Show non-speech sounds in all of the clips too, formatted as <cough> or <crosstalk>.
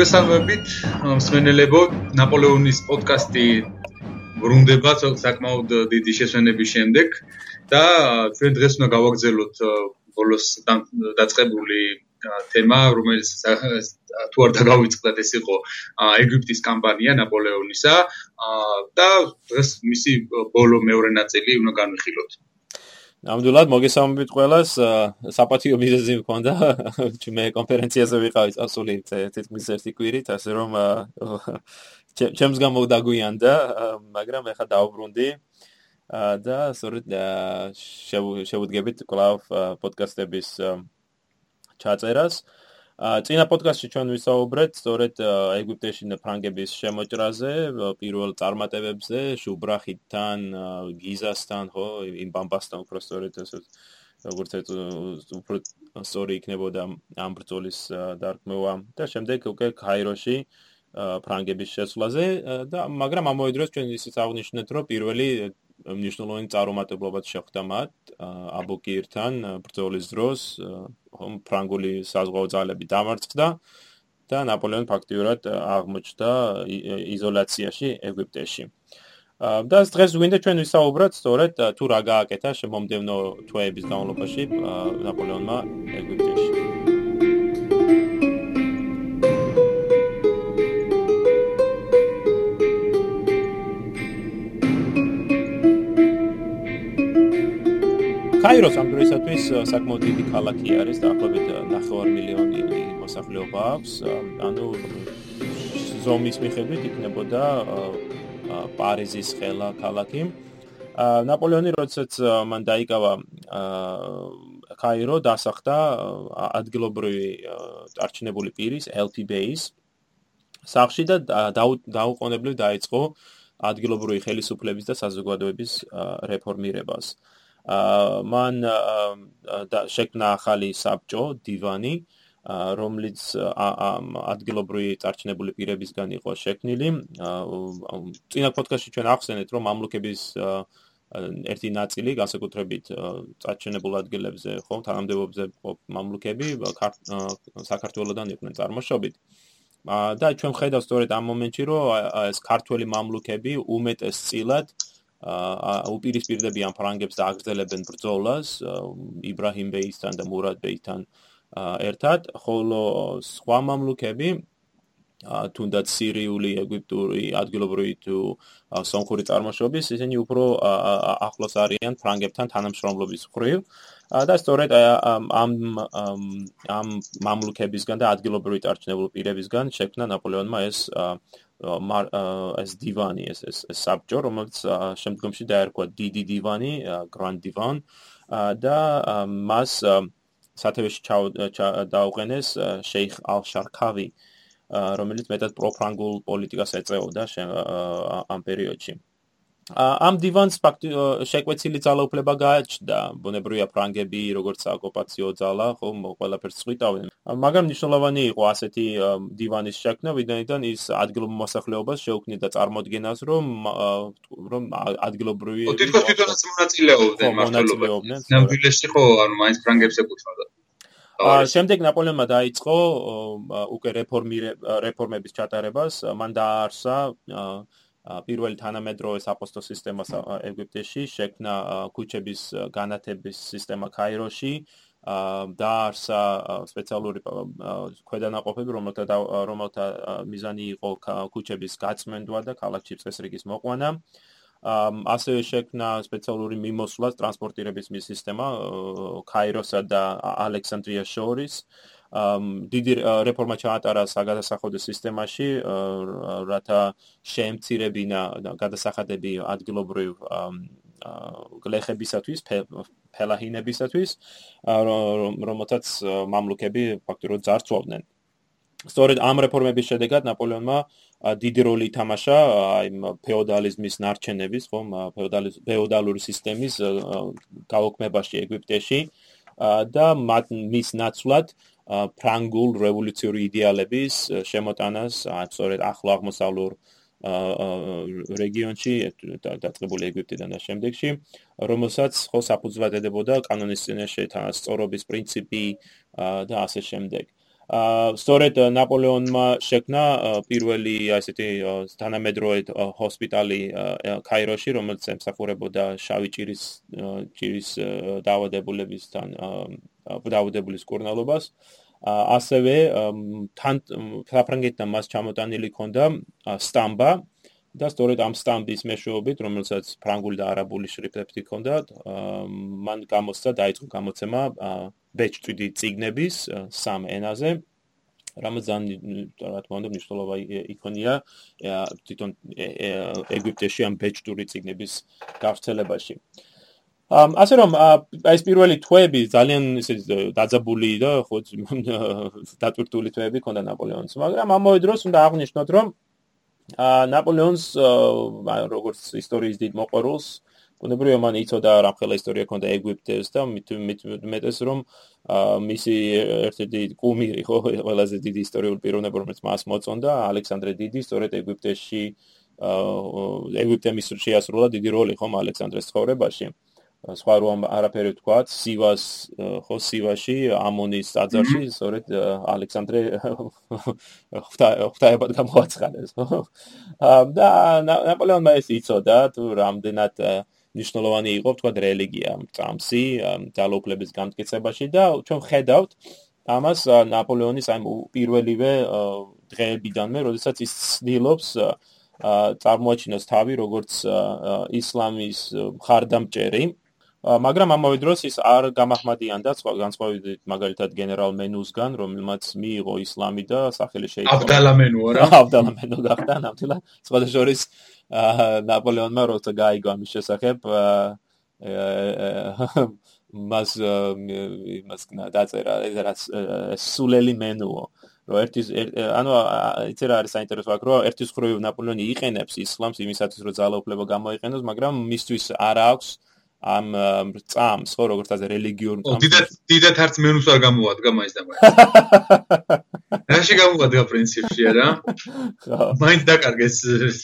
მოგესალმებით, მსმენელებო, ნაპოლეონის პოდკასტი ბრუნდება საკმაოდ დიდი შესვენების შემდეგ და ჩვენ დღეს უნდა გავაგზავნოთ ბოლოს დაწყებული თემა, რომელიც თუ არ დაგავიწყდათ, ეს იყო ეგვიპტის კამპანია ნაპოლეონისა და დღეს მისი ბოლო მეორე ნაწილი უნდა განვიხილოთ. ნამდვილად მოგესალმებით ყველას. საპატიო მიზეზი მქონდა. <laughs> მე კონფერენციაზე ვიყავი წასული თითქმის ერთი კვირით, ასე რომ ჩემს გამოდაგვიანდა, მაგრამ ეხა დაუბრუნდი. და სწორედ შევუდგებით კლავ პოდკასტების ჩაწერას. წინა პოდკასტში ჩვენ ვისაუბრეთ სწორედ ეგვიპტეში ფრანგების შემოჭრაზე, პირველ წარმატებებზე, შუბრახიდან, გიზასთან, ხო, იმ ბამბასთან უფრო სწორედ ასე როგორც ეს უფრო სწორი იქნებოდა ამ ბრძოლის დარქმევა და შემდეგ უკვე კაიროში ფრანგების შესვლაზე და მაგრამ ამავე დროს ჩვენ ისიც აღნიშნეთ, რომ პირველი მნიშვნელოვანი წარუმატებლობაც შეხვდა მათ აბუკირთან ბრძოლის დროს ხომ ფრანგული საზღვაო ძალები დამარცხდა და ნაპოლეონი ფაქტიურად აღმოჩნდა იზოლაციაში ეგვიპტეში. და დღეს ვინდა ჩვენ ვისაუბროთ სწორედ თუ რა გააკეთა შემომდევნო თვეების განმავლობაში ნაპოლეონმა ეგვიპტეში. კაიროს ამ დროისათვის საკმაოდ დიდი ქალაქი არის, დაახლოებით 9 მილიონი მოსახლეობა აქვს. ანუ ზომის მიხედვით იქნებოდა პარიზის ხელა ქალაქი. ნაპოლეონი როდესაც მან დაიკავა კაირო, დასახდა ადგილობრივი არჩინებული პირის Base სახში და დაუყოვნებლივ დაიწყო ადგილობრივი ხელისუფლების და საზოგადოების რეფორმირებას. აა მან შექმნა ახალი საბჭო დივანი რომლიც ადგილობრივი წარჩინებული პირებისგან იყო შექმნილი. წინა პოდკასტში ჩვენ ახსენეთ, რომ მამლუქების ერთი ნაწილი, განსაკუთრებით წარჩინებულ ადგილებზე, ხო, თანამდებობებზე მამლუქები საქართველოსდან იყვნენ წარმოშობით. და ჩვენ ხედავთ სწორედ ამ მომენტში, რომ ეს ქართველი მამლუქები უმეტესწილად აა უპირისპირდებიან ფრანგებს და აგრძელებენ ბრძოლას იბრაჰიმ ბეისთან და მურად ბეისთან ერთად, ხოლო სხვა მამლუქები თუნდაც სირიული, ეგვიპტური, ადგილობრივი თუ სომხური წარმოშობის, ისინი უფრო ახლოს არიან ფრანგებთან თანამშრომლობის მხრივ. და სწორედ ამ ამ მამლუქებისგან და ადგილობრივი წარჩინებული პირებისგან შექმნა ნაპოლეონმა ეს ეს დივანი ეს ეს საბჭო რომელიც შემდგომში დაერქვა დიდი დივანი grand divan და მას სათავეში დაუყენეს შეიხ ალ-შარკავი რომელიც მეტად პროფრანგულ პოლიტიკას ეწეოდა ამ პერიოდში ამ დივანს ფაქტი შეკვეცილი ძალაუფლება გააჩნდა. ბუნებრივია ფრანგები როგორც ოკუპაციო ძალა ხომ ყველაფერს წვითავენ მაგრამ მნიშვნელოვანი იყო ასეთი დივანის შექმნა ვიდრე ის ადგილობრივ მოსახლეობას შეუქმნიდა წარმოადგენას რომ რომ ადგილობრივი თვითონ თვითონაც მონაწილეობდნენ მონაწილეობდნენ ნამდვილად ხო. ანუ მაინც ფრანგებს ეკუთვნოდა ა შემდეგ ნაპოლეონმა დაიწყო უკვე რეფორმების ჩატარებას. მან დაარსა პირველი თანამედროვე საპოსტო სისტემა ეგვიპტეში შექმნა ქუჩების განათების სისტემა კაიროში დაარსა სპეციალური ქვედანაყოფები რომელთა რომელთა მიზანი იყო ქუჩების გაწმენდვა და ქალაქში წესრიგის მოყვანა. ასევე შექმნა სპეციალური მიმოსვლა ტრანსპორტირების სისტემა კაიროსა და ალექსანდრიას შორის დიდი რეფორმა ჩაატარა საგადასახადო სისტემაში, რათა შეემცირებინა გადასახადები ადგილობრივ გლეხებისათვის, ფელაჰინებისათვის, რომელთაც მამლუქები ფაქტობრივად ძარცვავდნენ. სწორედ ამ რეფორმების შედეგად ნაპოლეონმა დიდი როლი ითამაშა აი ფეოდალიზმის ნარჩენების, ხომ, ფეოდალური სისტემის გაუქმებაში ეგვიპტეში და მის ნაცვლად ფრანგულ რევოლუციური იდეალების შემოტანას სწორედ ახლო აღმოსავლურ რეგიონში დაწყებული ეგვიპტიდან და შემდეგში რომელსაც ხო საფუძვლად ედებოდა კანონის წინაშე თანასწორობის პრინციპი და ასე შემდეგ. აა სწორედ ნაპოლეონმა შექმნა პირველი ასეთი თანამედროვე ჰოსპიტალი კაიროში, რომელიც ემსახურებოდა შავი ჭირის ჭირის დაავადებულებისთან დაავადებული სკურნალობას. ასევე თან საფრანგეთთან მას ჩამოტანილი ქონდა სტამბა და სწორედ ამ სტამბის მეშვეობით, რომელსაც ფრანგული და არაბული შრიფტები ჰქონდა, მან გამოსცა დაიწყო გამოცემა ბეჭდვიდი ციგნების სამ ენაზე რამაზან რა თქმა უნდა მნიშვნელოვანი იქონია თვითონ ეგვიპტეში ამ ბეჭდური ციგნების გავრცელებაში. ამ ასე რომ ეს პირველი თვეები ძალიან ისე დაძაბული და ხო <laughs> დატვირთული თვეები ქონდა ნაპოლეონს, მაგრამ ამავე დროს უნდა აღნიშნოთ რომ ნაპოლეონს როგორც ისტორიის დიდ მოყვარულს უნებრივია მან იცოდა რა ხელა ისტორია ქონდა ეგვიპტეს და მეტეს რომ მისი ერთ-ერთი კუმირი ხო ყველაზე დიდი ისტორიული პიროვნება რომელიც მას მოწონდა ალექსანდრე დიდი სწორედ ეგვიპტეში ეგვიპტე მის შეასრულა დიდი როლი ხომ ალექსანდრეს ცხოვრებაში სხვა რომ არაფერი თქვა სივას ხო სივაში ამონის აძარში სწორედ ალექსანდრე ხთაებად გამოაცხადეს ხო და ნაპოლეონმა ეს იცოდა თუ რამდენად ნიშნულოვანი იყო თქვა რელიგია წამსი ძალოუფლების განმტკიცებაში და ჩვენ ხედავთ ამას ნაპოლეონის აი პირველივე დღეებიდანვე, როდესაც ის ცდილობს წარმოაჩინოს თავი როგორც ისლამის მხარდამჭერი მაგრამ ამავე დროს ის არ გამახმადიანდა სხვა განსხვავებით მაგალითად გენერალ მენუსგან რომელმაც მიიღო ისლამი და სახელი შეიცვალა აბდალა მენუ რა <laughs> აბდალა მენუ გახდა ნამდვილად. სხვა შორის ნაპოლეონმა როცა გაიგო ამის შესახებ მას მას დაწერა ეს სულელი მენუო რომ ერთის ანუ იცი რა არის საინტერესო აქ რომ ერთის ხრივ ნაპოლეონი იყენებს ისლამს იმისათვის რომ ძალაუფლება გამოიყენოს მაგრამ მისთვის არ აქვს ამ წამს ხო როგორც ასე რელიგიურ წამს. დიდად დიდად არც მენუს არ გამოადგა მაინც და მაინც. <laughs> რაში გამოადგა პრინციპში რა ხო. მაინც დაკარგეს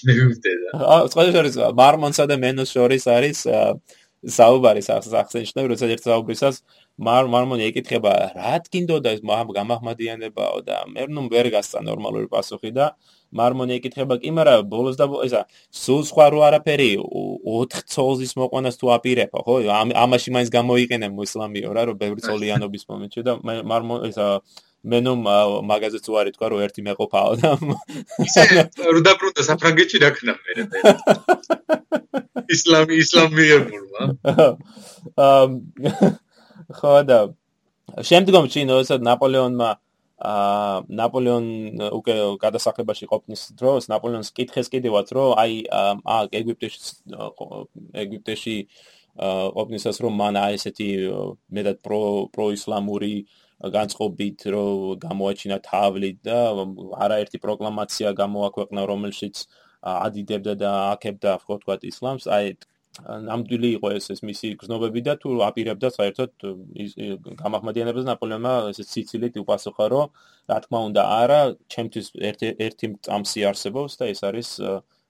მეუბნე და. აა სხვა შორის მარმონსა და მენუს შორის არის საუბარი სახსენშნე როცა ერთ საუბრისას მარ მარმონი ეკითხება რა თქინდოდა ეს გამახმადიანებაო და მე ნუ ვერ გასცა ნორმალური პასუხი და მარმონი ეკითხება კი მაგრამ ბოლოს და ესა სულ სხვა რო არაფერი 4 ცოლზის მოყვანას თუ აპირებო ხო? ამაში მაინც გამოიყენე მუსლამიო რა რომ ბევრი ცოლიანობის მომენტში და მარმონ ესა მე ნუ მაგაზე თუ არის თქვა რომ ერთი მეყოფაო და ისე რო დაბრუნდა საფრანგეთში რა ქნა მე ისლამი ისლამიებურმა <laughs> ამ <laughs> ხო და შემდგომში ნოცა ნაპოლეონმა აა ნაპოლეონ უკვე გადასახლებაში ყოფნის დროს ნაპოლეონს კითხეს კიდევაც რომ აი აა ეგვიპტეში ეგვიპტეში ყოფნისას რომ მან აი ესეთი მეტად პრო პროისლამური განწყობით რომ გამოაჩინა თავლი და არაერთი პროკლამაცია გამოაქვეყნა რომელშიც ადიდებდა და აკებდა ხო თქვა ისლამს აი ნამდვილი იყო ეს ეს მისი გზნობები და თუ აპირებდა საერთოდ გამახმადიანებას ნაპოლეონმა ეს სიცილით უპასუხა რომ რა თქმა უნდა არა ჩემთვის ერთი წამსი არსებობს და ეს არის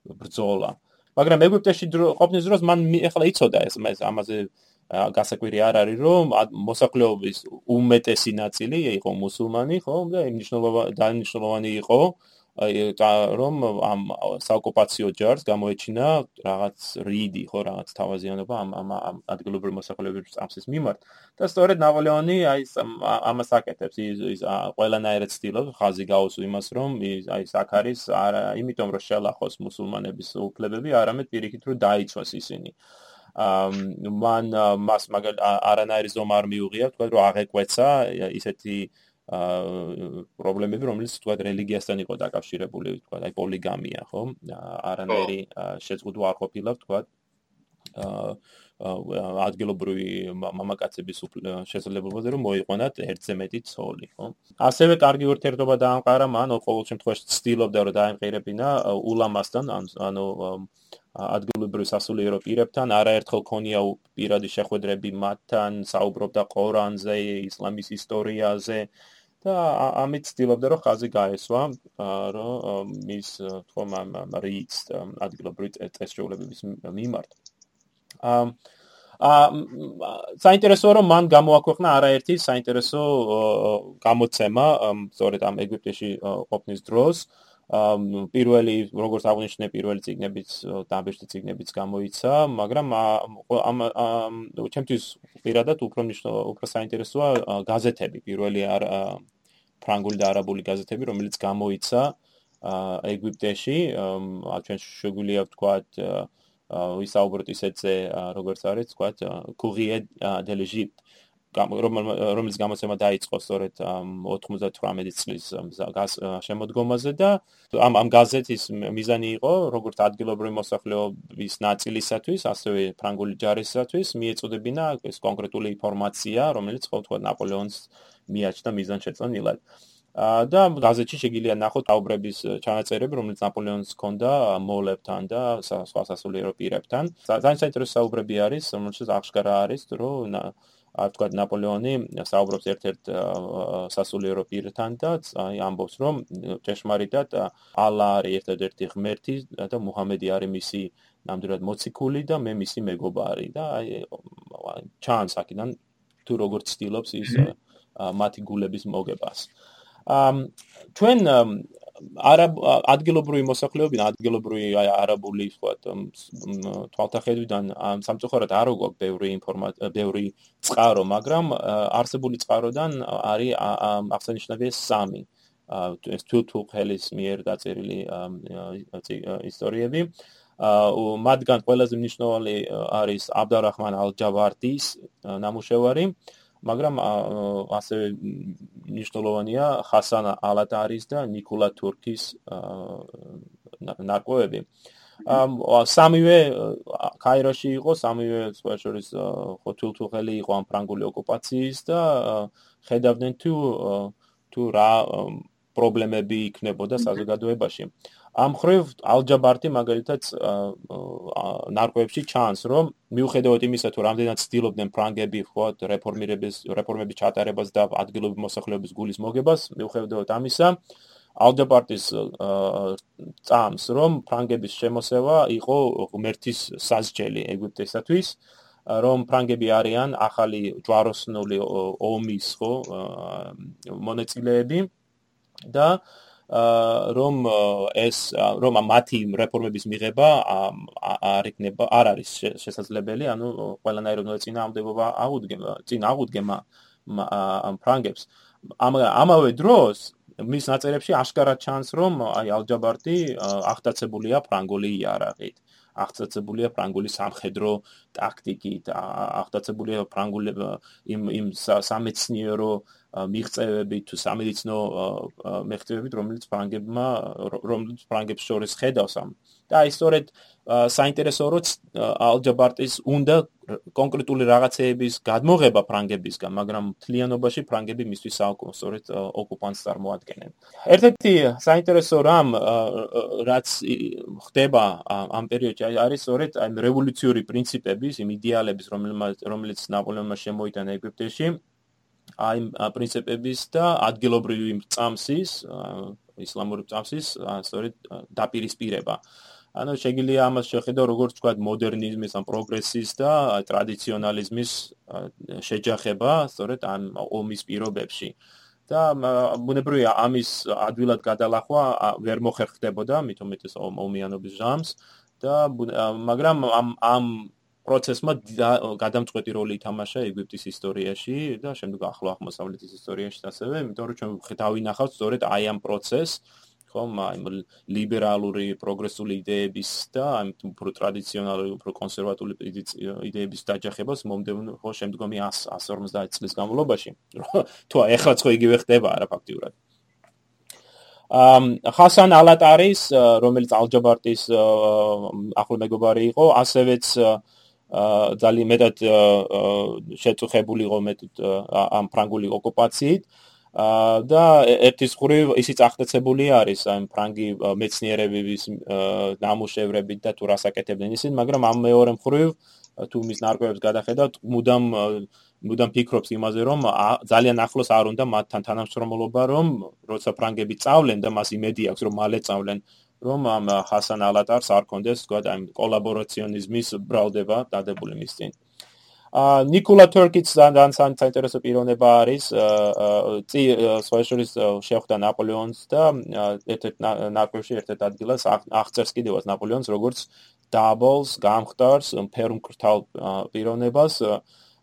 ბრძოლა. მაგრამ ეგვიპტეში ყოფნის დროს მან ეხლა იცოდა ეს ამაზე გასაკვირი არ არის რომ მოსახლეობის უმეტესი ნაწილი იყო მუსულმანი ხო და მნიშვნელოვანი დანიშნულოვანი იყო რომ ამ საოკუპაციო ჯარს გამოეჩინა რაღაც რიდი ხო რაღაც თავაზიანობა ამ ამ ადგილობრივ მოსახლეობის წამსის მიმართ. და სწორედ ნაპოლეონი აი ამას აკეთებს. ის ყველანაირად ცდილობს ხაზი გაუსვა იმას რომ აი აქ არის არა იმიტომ რომ შელახოს მუსულმანების უფლებები არამედ პირიქით რომ დაიცვას ისინი. მან მას მაგალ არანაირი ზომა არ მიუღია, თქვა რომ აღეკვეცა ისეთი პრობლემები, რომელიც თქვა რელიგიასთან იყო დაკავშირებული, თქვა აი პოლიგამია, ხო? არანაირი შეწყვეტვა არ ყოფილა, თქვა ადგილობრივი მამაკაცების შესაძლებლობაზე რომ მოიყვანათ ერთზე მეტი ცოლი, ხო? ასევე კარგი ურთიერთობა დაამყარა მან, ყოველ შემთხვევაში ცდილობდა რომ დაემყირებინა ულამასთან, ანუ ადგილობრივ სასულიერო პირებთან, არაერთხელ ქონია პირადი შეხვედრები მათთან, საუბრობდა ყორანზე, ისლამის ისტორიაზე და ამით ცდილობდა რომ ხაზი გაესვა, რომ მის თქმა რიც ადგილობრივ წესრიგების მიმართ. აა საინტერესოა რომ მან გამოაქვეყნა არაერთი საინტერესო გამოცემა სწორედ ამ ეგვიპტეში ყოფნის დროს პირველი როგორც აღნიშნე პირველი ციგნებიც დაბეჭდი ციგნებიც გამოიცა მაგრამ ამ ჩემთვის პირადად უფრო უფრო საინტერესოა გაზეთები პირველი არ ფრანგული და არაბული გაზეთები რომელიც გამოიცა ეგვიპტეში ჩვენ შეგვიძლია ვთქვათ ვისაუბროთ ისეთზე როგორც არის ვთქვათ courrier de l'Egypte რომელიც გამოცემა დაიწყო სწორედ 98 წლის შემოდგომაზე და ამ ამ გაზეთის მიზანი იყო როგორც ადგილობრივი მოსახლეობის ნაწილისათვის, ასევე ფრანგული ჯარისათვის მიეწოდებინა ეს კონკრეტული ინფორმაცია, რომელიც ხო თქვა ნაპოლეონს მიაჩნდა მიზანშეწონილად. და გაზეთში შეგიძლია ნახოთ აუბრების ჩანაწერები, რომელიც ნაპოლეონს ჰქონდა მოლებთან და სხვა სასულიერო პირებთან. ძალიან საინტერესო საუბრები არის, რომელშიც აღშკარა არის, რომ აი თქვა ნაპოლეონი საუბრობს ერთ-ერთ სასულიერო პირთან და აი ამბობს, რომ ჭეშმარიტად ალა არის ერთ-ერთი ღმერთი და მუჰამედი არის მისი ნამდვილად მოციქული და მე მისი მეგობარი და აი ჩანს აქედან თუ როგორ ცდილობს ის მათი გულების მოგებას. ამ ჩვენ არაბ ადგილობრივი მოსახლეობიდან ადგილობრივი არაბული ვთქვათ თვალთახედვიდან სამწუხაროდ არ აქვს ბევრი ინფორმაცია ბევრი წყარო მაგრამ არსებული წყაროდან არის აღსანიშნავია სამი. ეს თუ თუ ხელის მიერ დაწერილი ისტორიები. მათგან ყველაზე მნიშვნელოვანი არის აბდარაჰმან ალ-ჯავარდის ნამუშევარი მაგრამ ასე მნიშვნელოვანია ხასან ალატარის და ნიკოლა თურქის ნარკვევები. სამივე კაიროში იყო, სამივე სპეციალის ხოთულთუღელი იყო ამ ფრანგული ოკუპაციის და ხედავდნენ თუ თუ რა პრობლემები იქნებოდა საზოგადოებაში. აა ამ ხრივ ალჯაბარტი მაგალითად ნარკვევებში ჩანს, რომ მიუხედავად იმისა, თუ რამდენად ცდილობდნენ ფრანგები ხოთ რეფორმირების რეფორმების ჩატარებას და ადგილობრივი მოსახლეობის გულის მოგებას, მიუხედავად ამისა, ალჯაბარტის წამს, რომ ფრანგების შემოსევა იყო ღმერთის საზჯელი ეგვიპტესათვის, რომ ფრანგები არიან ახალი ჯვაროსნული ომის ხო მონაწილეები და რომ ეს რომ მათი რეფორმების მიღება არ იქნება არ არის შესაძლებელი ანუ ყველანაირად უნდა წინააღმდეგობა აღუდგება წინ აღუდგება ამ ფრანგებს. ამავე დროს მის ნაწერებში აშკარად ჩანს რომ აი ალჯაბარტი აღტაცებულია ფრანგული იარაღით აღწაცებულია ფრანგული სამხედრო ტაქტიკით, აღწაცებულია ფრანგული იმ იმ სამეცნიერო მიღწევებით თუ სამედიცინო მიღწევებით, რომელიც ფრანგებმა რომელიც ფრანგებს შორის ხედავს ამ. და აი სწორედ საინტერესოა რომ ალჯაბარტის უნდა კონკრეტული რაღაცეების გადმოღება ფრანგებისგან, მაგრამ თლიანობაში ფრანგები მისთვის საუკუნე სწორედ ოკუპანტს წარმოადგენენ. ერთ-ერთი საინტერესო რამ რაც ხდება ამ პერიოდში არის სწორედ აი რევოლუციური პრინციპების, იმ იდეალების, რომელიც ნაპოლეონმა შემოიტანა ეგვიპტეში, აი პრინციპების და ადგილობრივი წამსის, ისლამური წამსის, სწორედ დაპირისპირება. ანუ შეიძლება ამას შეხედო როგორც თქვა მოდერნიზმის ან პროგრესის და ტრადიციონალიზმის შეჯახება სწორედ ამ ომის პირობებში და ბუნებრივია ამის ადვილად გადალახვა ვერ მოხერხდებოდა მithumetes ომიანობის ჟამს და მაგრამ ამ ამ პროცესმა გადამწყვეტი როლი ითამაშა ეგვიპტის ისტორიაში და შემდეგ ახლო აღმოსავლეთის ისტორიაში ასევე იმიტომ რომ ჩვენ დავინახავთ სწორედ აი ამ პროცესს ხომ აი ლიბერალური პროგრესული იდეების და აი უფრო ტრადიციონალური უფრო კონსერვატული იდეების დაჯახებას მომდევნო ხო შემდგომი 150 წლის განმავლობაში. <laughs> თუ ეხლა ხო იგივე ხდება არა ფაქტიურად ხასან ალატარის რომელიც ალჯაბარტის ახლო მეგობარი იყო ასევეც ძალიან მეტად შეწუხებული იყო მეტად ამ ფრანგული ოკუპაციით. და ერთის ხრივ ისიც აღწაცებული არის აი ფრანგი მეცნიერების ნამუშევრებით და თუ რასაკეთებდნენ ისინი, მაგრამ ამ მეორე ხრივ თუ მის ნარკვევებს გადახედავთ, მუდამ მუდამ ფიქრობს იმაზე, რომ ძალიან ახლოს არ უნდა მათთან თანამშრომლობა, რომ როცა ფრანგები წავლენ და მას იმედი აქვს, რომ მალე წავლენ, რომ ამ ხასან ალატარს არ კონდეს, თქვა აი კოლაბორაციონიზმის ბრალდება დადებული მის წინ. აა ნიკოლა თურკიც ძალიან საინტერესო პიროვნება არის. წი სოციალის შეხვდა ნაპოლეონს და ერთ-ერთ ნაკრებში ერთ-ერთ ადგილას აღწერს კიდევაც ნაპოლეონს როგორც doubles, გამხდარს, ფერმკრთალ პიროვნებას,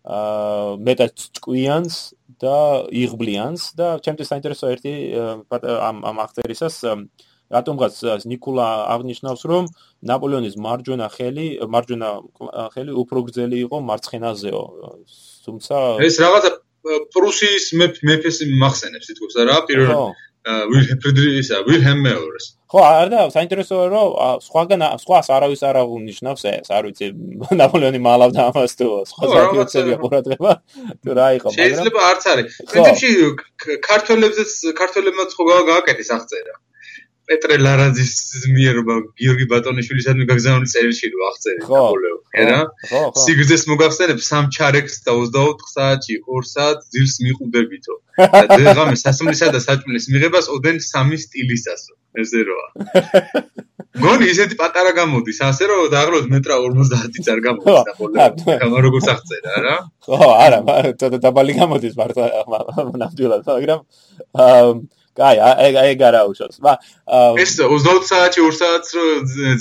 მეტად ჭკვიანს და იღბლიანს და ჩემთვის საინტერესო ერთი ამ ამ აღწერისას რატომღაც ნიკოლა აღნიშნავს რომ ნაპოლეონის მარჯვენა ხელი მარჯვენა ხელი უფრო გრძელი იყო მარცხენაზეო. თუმცა ეს რაღაცა პრუსიის მეფეს მახსენებს თითქოს რა პირველ ფრიდრიხისა ვილჰემ მეორეს ხო არა საინტერესოა რომ სხვაგან სხვას არავის არ აღნიშნავს ეს არ ვიცი <laughs> ნაპოლეონი მალავდა ამას თუ სხვა საკითხები ყურადღება თუ რა იყო მაგრამ შეიძლება არც არის. პრინციპში ქართველებზეც ქართველებმაც ხო გააკეთეს აღწერა პეტრე ლარაძის მიერობა გიორგი ბატონიშვილისადმი გაგზავნილი წერილში რო აღწერე ნაპოლეო ერა სიგრძეს მოგახსენებ სამ ჩარეკს და 24 საათში 2 საათ ძილს მიყუდებითო <laughs> და დღემდე სასმლისა და საჭმლის მიღებას ოდენ სამი სტილისასო ესე როა გონი ისეთი პატარა გამოდის ასე რომ დაახლოებით მეტრა 50 წარ გამოდის ნაპოლეო კამა როგორც აღწერა რა? ხო არა და დაბალი გამოდის მარტო ნამდვილად მაგრამ აა კაი, აი აი გარაუშოს. ვა ეს 20 საათი 2 საათს რო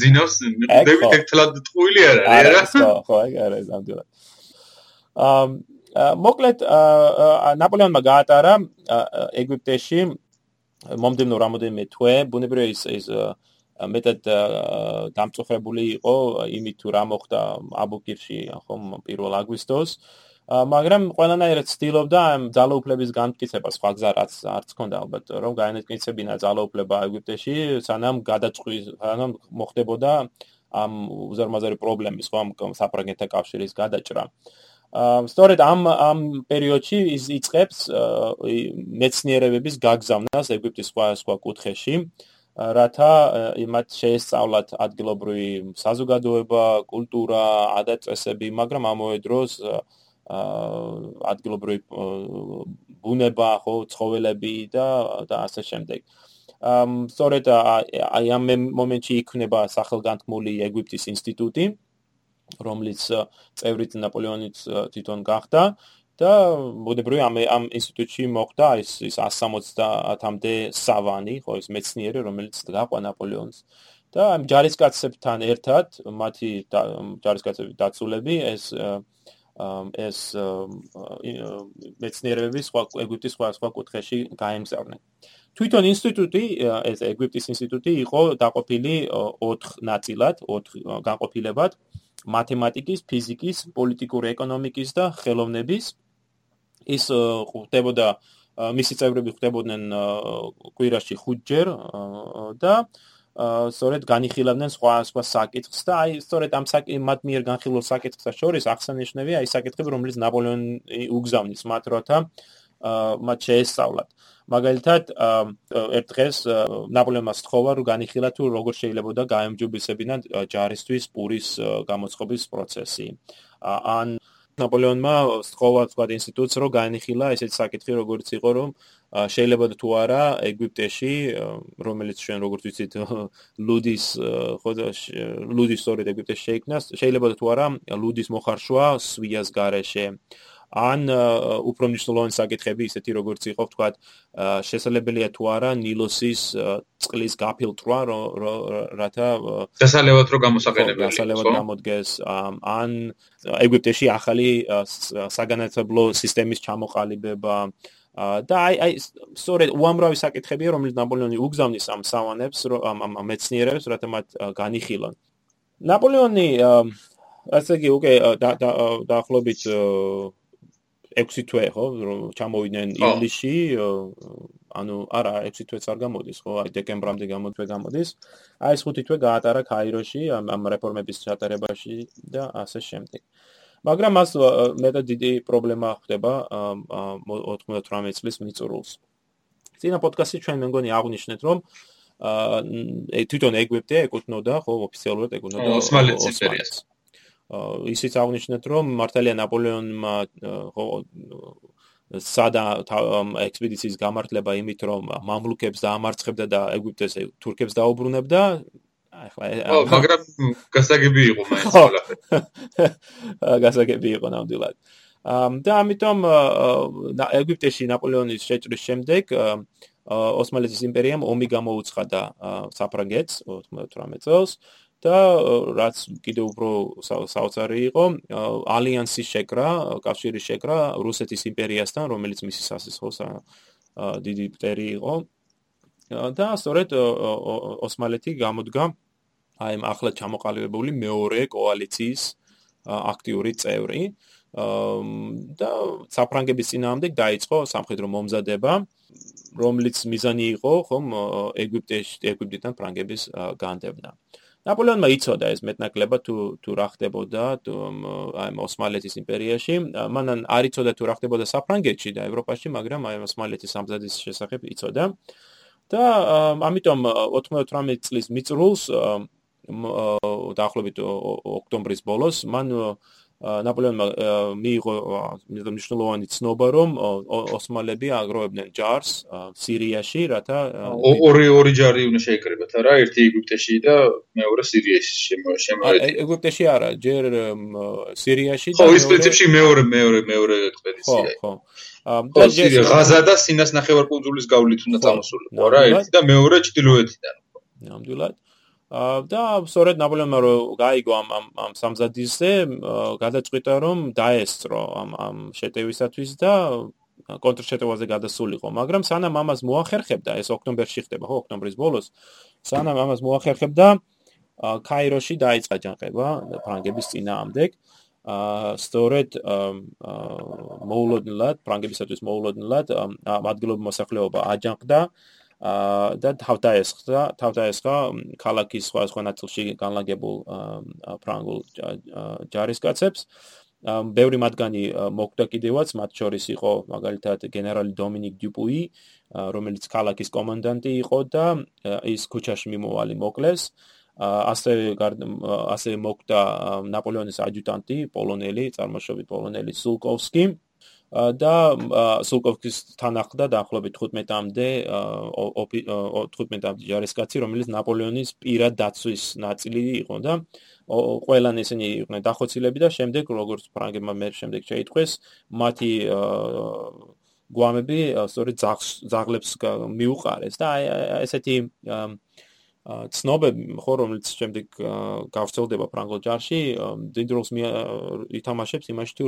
ძინავს, მიდებით ერთლად ტყუილი არა, არა? ხო, ხო, აი არა ზამთრად. ამ მოკლედ ნაპოლეონმა გაატარა ეგვიპტეში მომდენო რამოდენიმე თვე, ბუნებრივია ის ის მეტად დამწუხრებული იყო იმით თუ რა მოხდა აბუკირში, ხომ 1 აგვისტოს. მაგრამ ყველანაირად ცდილობდა ამ ძალაუფლების განმტკიცება სხვა გზა რაც არც ქონდა ალბათ რომ განმტკიცებინა ძალაუფლება ეგვიპტეში სანამ გადაწყვი სანამ მოხდებოდა ამ უზარმაზარი პრობლემის ხომ საფრანგეთთან კავშირის გადაჭრა. აა სწორედ ამ ამ პერიოდში იწყებს მეცნიერებების გაგზავნას ეგვიპტის სხვა სხვა კუთხეში რათა იმათ შეესწავლათ ადგილობრივი საზოგადოება, კულტურა, ადათ-წესები, მაგრამ ამავე დროს ადგილობრივი ბუნება, ხო, ცხოველები და და ასე შემდეგ. ამ სწორედ აი ამ მომენტში იქნება სახელგანთქმული ეგვიპტის ინსტიტუტი, რომლის წევრიც ნაპოლეონიც თვითონ გახდა და ბუნებრივია ამ ამ ინსტიტუტში მოხდა ის ის 170-მდე სავანი, ხო, ის მეცნიერი, რომელიც გაყვა ნაპოლეონს. და ამ ჯარისკაცებთან ერთად, მათი ჯარისკაცების დაცულები ეს ეს მეცნიერებების სხვა ეგვიპტის სხვა სხვა კუთხეში გაემგზავრნენ. თვითონ ინსტიტუტი, ეს ეგვიპტის ინსტიტუტი იყო დაყოფილი 4 ნაწილად, 4 განყოფილებად: მათემატიკის, ფიზიკის, პოლიტიკური ეკონომიკის და ხელოვნების. ის ხდებოდა მისი წევრები ხდებოდნენ კვირაში 5 ჯერ და სწორედ განიხილავდნენ სხვა სხვა საკითხს და აი სწორედ ამ საკითხ მიერ განხილულ საკითხთა შორის აღსანიშნავია აი საკითხები რომელიც ნაპოლეონი უგზავნის მათ როთა მათ შეესწავლათ. მაგალითად ერთ დღეს ნაპოლეონმა სთხოვა რომ განიხილა თუ როგორ შეიძლება და გაემჯობესებინა ჯარისთვის პურის გამოწყობის პროცესი. ან ნაპოლეონმა სთხოვა სხვა ინსტიტუტს რომ განიხილა ესეთი საკითხი როგორც იყო რომ შეიძლება თუ არა ეგვიპტეში რომელიც ჩვენ როგორც ვიცით <laughs> ლუდის ხო ლუდის სწორედ ეგვიპტეში შეიქმნა შეიძლება თუ არა ლუდის მოხარშვა სვიას გარეშე ან უფრო მნიშვნელოვანი საკითხები ისეთი როგორც იყო თქვა შესაძლებელია თუ არა ნილოსის წყლის გაფილტრვა რათა დასალევად რო გამოსაყენებელი დასალევად გამოდგეს ან ეგვიპტეში ახალი საგანმანათლებლო სისტემის ჩამოყალიბება და აი აი სწორედ უამრავი საკითხებია რომელიც ნაპოლეონი უგზავნის ამ სავანებს ამ ამ მეცნიერებს რათა მათ განიხილონ. ნაპოლეონი ასე იგი უკვე დაახლოებით 6 თვე ხო? ჩამოვიდნენ ივლისში ანუ არა 6 თვეც არ გამოდის ხო? აი დეკემბრამდე გამოდის გამოდის. აი ეს 5 თვე გაატარა კაიროში ამ რეფორმების ჩატარებაში და ასე შემდეგ. მაგრამ მას მეტად დიდი პრობლემა ხდება 98 წლის მიწურულს. წინა პოდკასტში ჩვენ მეგონი აღნიშნეთ, რომ აა თვითონ ეგვიპტე ეკუთვნოდა, ხო, ოფიციალურად ეკუთვნოდა ოსმალეთის იმპერიას. ისიც აღნიშნეთ, რომ მართალია ნაპოლეონმა სადა ექსპედიციის გამართლება იმით, რომ მამლუქებს დაამარცხებდა და ეგვიპტეს თურქებს დაუბრუნებდა, ახლა ო მაგრამ გასაგები იყო მაინც ყველაფერი. <laughs> გასაგები იყო ნამდვილად. ამ და ამიტომ ეგვიპტეში ნაპოლეონის შეჭრის შემდეგ ოსმალეთის იმპერიამ ომი გამოუცხადა საფრანგეთს 98 წელს და რაც კიდევ უფრო საოცარი იყო ალიანსის შეკრა, კავშირის შეკრა რუსეთის იმპერიასთან, რომელიც მისი სასისხოს დიდი პტერი იყო. და სწორედ ოსმალეთი გამოდგა აი ამ ახლა ჩამოყალიბებული მეორე კოალიციის აქტიური წევრი. და საფრანგების ძინაამდე დაიწყო სამხედრო მომზადება, რომლის მიზანი იყო ხომ ეგვიპტეში, ეგვიპტიდან ფრანგების განდევნა. ნაპოლეონმა იცოდა ეს მეტნაკლებად თუ თუ რა ხდებოდა აი ოსმალეთის იმპერიაში. მანან არ იცოდა თუ რა ხდებოდა საფრანგეთში და ევროპაში მაგრამ აი ოსმალეთის სამზადის შესახებ იცოდა. და ამიტომ 98 წლის მიწრულს დაახლოებით ოქტომბრის ბოლოს მან ნაპოლეონმა მიიღო მნიშვნელოვანი ცნობა რომ ოსმალები აგროვებდნენ ჯარს სირიაში რათა ორი ორი ჯარი უნდა შეეკრებათ არა? ერთი ეგვიპტეში და მეორე სირიაში შემოედი ეგვიპტეში არა ჯერ სირიაში ხო ის პრინციპში მეორე მეორე მეორე ექსპედიცია ხო ხო. და ჯერ ღაზა და სინას ნახევარკუნძულის გავლით უნდა წამოსულიყო რა? ერთი და მეორე ჩtildeოეთიდან ნამდვილად და სწორედ ნაპოლეონმა რო გაიგო ამ ამ ამ სამზადისზე გადაწყვიტა რომ დაესწრო ამ ამ შეტევისათვის და კონტრშეტევაზე გადასულიყო. მაგრამ სანამ ამას მოახერხებდა ეს ოქტომბერში ხდება ხო ოქტომბრის ბოლოს სანამ ამას მოახერხებდა კაიროში დაიწყა ჯანყება ფრანგების წინააღმდეგ ა სწორედ მოულოდნელად ფრანგებისათვის მოულოდნელად ადგილობრივი მოსახლეობა აჯანყდა და თავდაესხა თავდაესხა ქალაქის სხვა სხვა ნაწილში განლაგებულ ფრანგულ ჯარისკაცებს. ბევრი მათგანი მოკვდა კიდევაც მათ შორის იყო მაგალითად გენერალი დომინიკ დიუპუი რომელიც ქალაქის კომანდანტი იყო და ის ქუჩაში მიმოვალი მოკლეს. ასე ასე მოკვდა ნაპოლეონის ადიუტანტი პოლონელი წარმოშობით პოლონელი სულკოვსკი და სულკოვკის თანახდა დაახლოებით 15-მდე 15-მდე ჯარისკაცი, რომელიც ნაპოლეონის პირად დაცვის ნაწილი იყო და ყველან ესენი იყვნენ დახოცილები და შემდეგ როგორც ფრანგებმა მე შემდეგ შეიტყვეს, მათი გვამები სწორედ ზაღლებს მიუყარეს და ესეთი ცნობები ხო რომელიც შემდეგ გავრცელდება ფრანგულ ჯარში დიდ როლს ითამაშებს იმაში თუ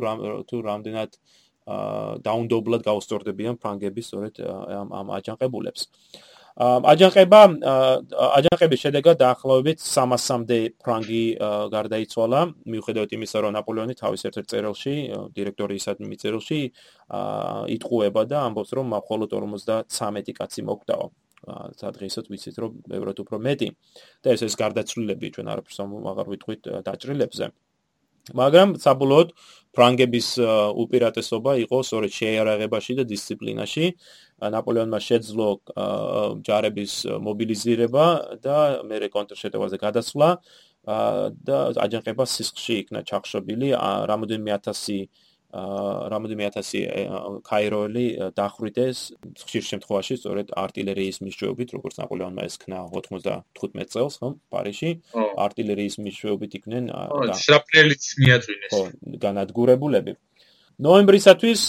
თუ რამდენად დაუნდობლად გაუსწორდებიან ფრანგები სწორედ ამ ამ აჯანყებულებს. აჯანყება აჯანყების შედეგად დაახლოებით 300-მდე ფრანგი გარდაიცვალა, მიუხედავად იმისა, რომ ნაპოლეონი თავის ერთ-ერთ წერილში, დირექტორიისადმი მიწერილში, იტყუება და ამბობს, რომ მხოლოდ 53 კაცი მოკვდაო. სადღეისოდ ვიცით, რომ ბევრად უფრო მეტი. და ეს ეს გარდაცვლილები ჩვენ არაფერს აღარ ვიტყვით დაჭრილებზე. მაგრამ საბოლოოდ ფრანგების უპირატესობა იყო სწორედ შეიარაღებაში და დისციპლინაში. ნაპოლეონმა შეძლო ჯარების მობილიზირება და მეორე კონტრშეტევაზე გადასვლა და აჯანყება სისხლში იქნა ჩახშობილი რამოდენიმე ათასი რამოდიმე ათასი кайროელი დახვრიტეს ხშირ შემთხვევაში სწორედ артиლერიის მისჯვეობით, როგორც ნაპოლეონმა ეს ქნა 95 წელს, ხო, პარიში, артиლერიის მისჯვეობით იქნენ და შრაპნელიც მიაწვინეს. ხო, განადგურებულები. ნოემბრისათვის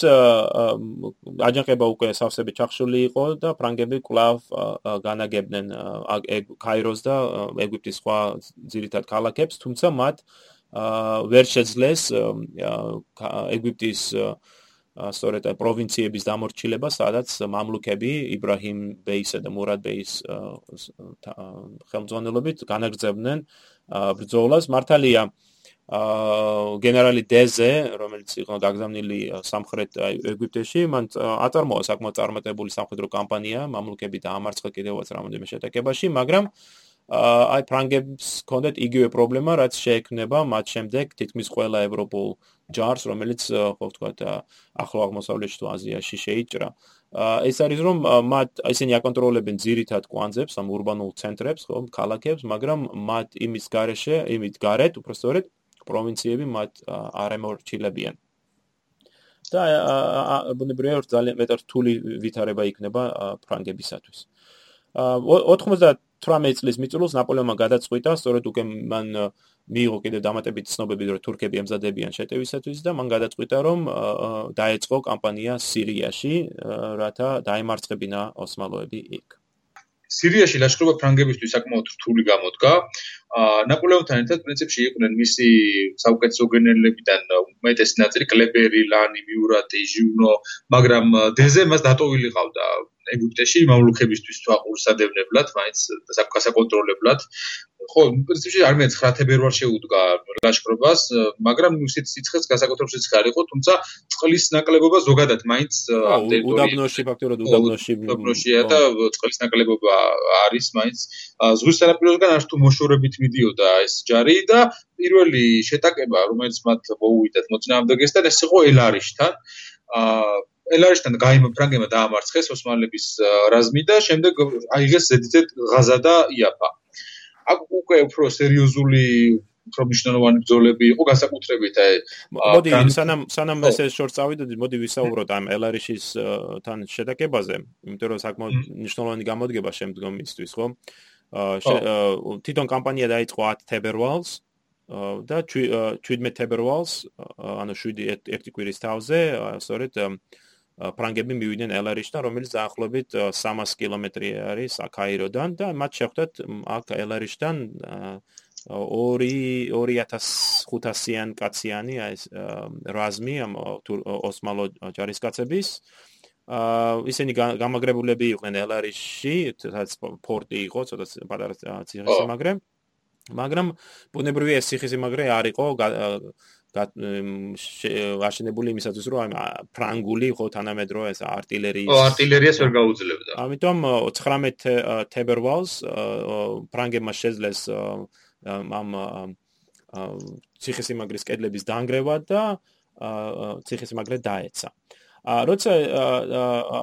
აჯანყება უკვე სავსებით ჩახშული იყო და ფრანგები კვლავ განაგებდნენ კაიროს და ეგვიპტის სხვა ძირითად ქალაქებს, თუმცა მათ ვერ შეძლეს ეგვიპტის სწორედ პროვინციების დამორჩილება, სადაც მამლუქები იბრაჰიმ ბეისა და მურად ბეის ხელმძღვანელობით განაგრძებდნენ ბრძოლას. მართალია გენერალი დეზე, რომელიც იყო დაგზავნილი სამხრეთ ეგვიპტეში, მან აწარმოა საკმაოდ წარმატებული სამხედრო კამპანია, მამლუქები დაამარცხა კიდევაც რამოდენიმე შეტაკებაში, მაგრამ აი ფრანგებს ჰქონდათ იგივე პრობლემა, რაც შეექმნება მათ შემდეგ თითქმის ყველა ევროპულ ჯარს, რომელიც ხო ვთქვათ, ახლო აღმოსავლეთში თუ აზიაში შეიჭრა. ეს არის რომ მათ ისინი აკონტროლებენ ძირითად კვანძებს, ამ урბანულ ცენტრებს, ხო, ქალაქებს, მაგრამ მათ იმის გარეშე, იმით გარეთ, უბრალოდ პროვინციები მათ არ ემორჩილებიან. და ბუნებრივია რომ ძალიან მეტად რთული ვითარება იქნება ფრანგებისათვის. 90 18 წლის მიწურულს ნაპოლეონმა გადაწყვიტა, სწორედ უკვე მან მიიღო კიდე დამატებითი ცნობები, რომ თურქები ემზადებიან შეტევისათვის და მან გადაწყვიტა, რომ დაეწყო კამპანია სირიაში, რათა დაემარცხებინა ოსმალოები იქ. სირიაში ლაშქრობა ფრანგებისთვის საკმაოდ რთული გამოდგა. ნაპოლეონთან ერთად პრინციპში იყვნენ მისი საუკეთესო გენერლებიდან უმეტესი ნაწილი კლებერი, ლანი, მიურატი, ჟიუნო, მაგრამ დეზე მას დატოვილი ყავდა ეგვიპტეში მამლუქებისთვის თვალყურსადევნებლად, მაინც საკონტროლებლად. ხო, პრინციპში არ მეც 9 თებერვალს შეუდგა ლაშქრობას, მაგრამ ისეთ სიცხეს გასაკუთრებულ სიცხე იყო, თუმცა წყლის ნაკლებობა ზოგადად მაინც უდაბნოში ფაქტობრივად უდაბნოში უდაბნოშია და წყლის ნაკლებობა არის მაინც ზღვის სანაპიროსგან არ თუ მოშორებით მიდიოდა ეს ჯარი და პირველი შეტაკება, რომელიც მათ მოუვიდათ მოწინააღმდეგესთან, ეს იყო ელარიშთან. აა ელარიშთან გაიმო ფრანგებმა დაამარცხეს ოსმალების რაზმი და შემდეგ აიღეს ზედიზედ ღაზა და იაფა. აქ უკვე უფრო სერიოზული უფრო მნიშვნელოვანი ბრძოლები იყო განსაკუთრებით აი მოდი სანამ სანამ ესე შორს წავიდოდი მოდი ვისაუბროთ ამ ელარიშის თან შედაკებაზე იმიტომ რომ საკმაოდ მნიშვნელოვანი გამოდგება შემდგომისთვის ხო თვითონ კამპანია დაიწყო 10 თებერვალს და 17 თებერვალს ანუ 7 ერთი კვირის თავზე სწორედ ფრანგები მივიდნენ ელარიშთან, რომელიც დაახლოებით 300 კილომეტრი არის აკაიროდან და მათ შეხვდათ აქ ელარიშთან 2-2500-იან კაციანი ეს რაზმი ამ ოსმალო ჯარისკაცების აა აა ისინი გამაგრებულები იყვნენ ელარიში, სადაც პორტი იყო, ცოტა პატარა ციხესიმაგრე. მაგრამ ბუნებრივი ეს ციხესიმაგრე არ იყო აშენებული იმისათვის, რომ ფრანგული ხო თანამედროვე ეს არტილერიის ო არტილერიას ვერ გაუძლებდა. ამიტომ 19 თებერვალს ფრანგებმა შეძლეს ამ ციხესიმაგრის კედლების დაანგრევა და ციხესიმაგრე დაეცა. აა როცა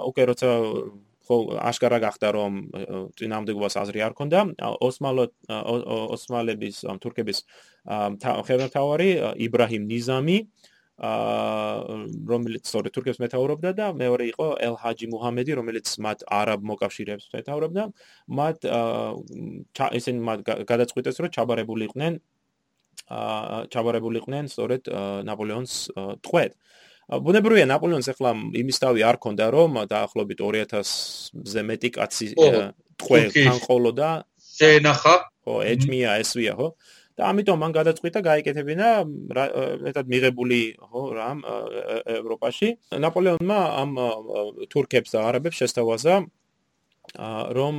ოკეი როცა ხო აშკარა გახდა რომ წინამდებობას აზრი არ ქონდა ოსმალო ოსმალების თურქების ხელმძღვანელი იბრაჰიმ ნიზამი რომელიც სწორედ თურქებს მეთაურობდა და მეორე იყო ელ-ჰაჯი მუჰამედი რომელიც მათ არაბ მოკავშირეებს მეთაურობდა. მათ ესენ მათ გადაწყვიტეს რომ ჩაბარებულიყვნენ ჩაბარებულიყვნენ სწორედ ნაპოლეონს ტყვედ ბუნებრივია ნაპოლეონს ახლა იმის თავი არ ქონდა რომ დაახლოებით 2000-ზე მეტი კაცი ტყვე განყოლოდა შენახა ხო ეჭმია ესვია ხო. და ამიტომ მან გადაწყვიტა გაიკეთებინა მეტად მიღებული ხო რამ ევროპაში. ნაპოლეონმა ამ თურქებს და არაბებს შესთავაზა რომ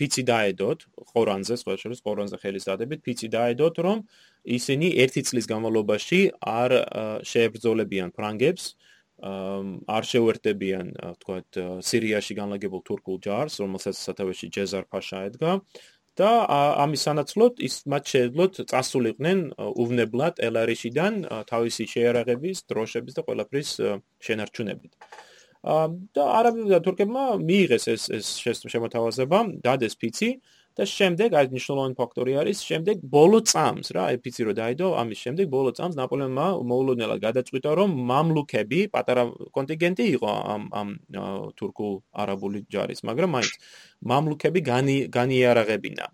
ფიცი დაედოთ ყორანზე, სხვა შორის ყორანზე ხელის დადებით, ფიცი დაედოთ, რომ ისინი ერთი წლის განმავლობაში არ შეებრძოლებიან ფრანგებს, არ შეუერთდებიან, თქვათ, სირიაში განლაგებულ თურქულ ჯარს, რომელსაც სათავეში ჯეზარ ფაშა ედგა და ამის სანაცვლოდ ის მათ შეეძლოთ წასულიყვნენ უვნებლად ელარიშიდან თავისი შეერაღების, დროშების და ყველაფრის შენარჩუნებით. და არაბებმა და თურქებმა მიიღეს ეს ეს შემოთავაზება, დადეს ფიცი და შემდეგ აი მნიშვნელოვანი ფაქტორი არის, შემდეგ ბოლო წამს რა, აი ფიცი რო დაიდო, ამის შემდეგ ბოლო წამს ნაპოლეონმა მოულოდნელად გადაწყვიტა, რომ მამლუქები, პატარა კონტინგენტი იყო ამ ამ თურქულ არაბული ჯარის, მაგრამ მაინც მამლუქები განი განიარაღებინა.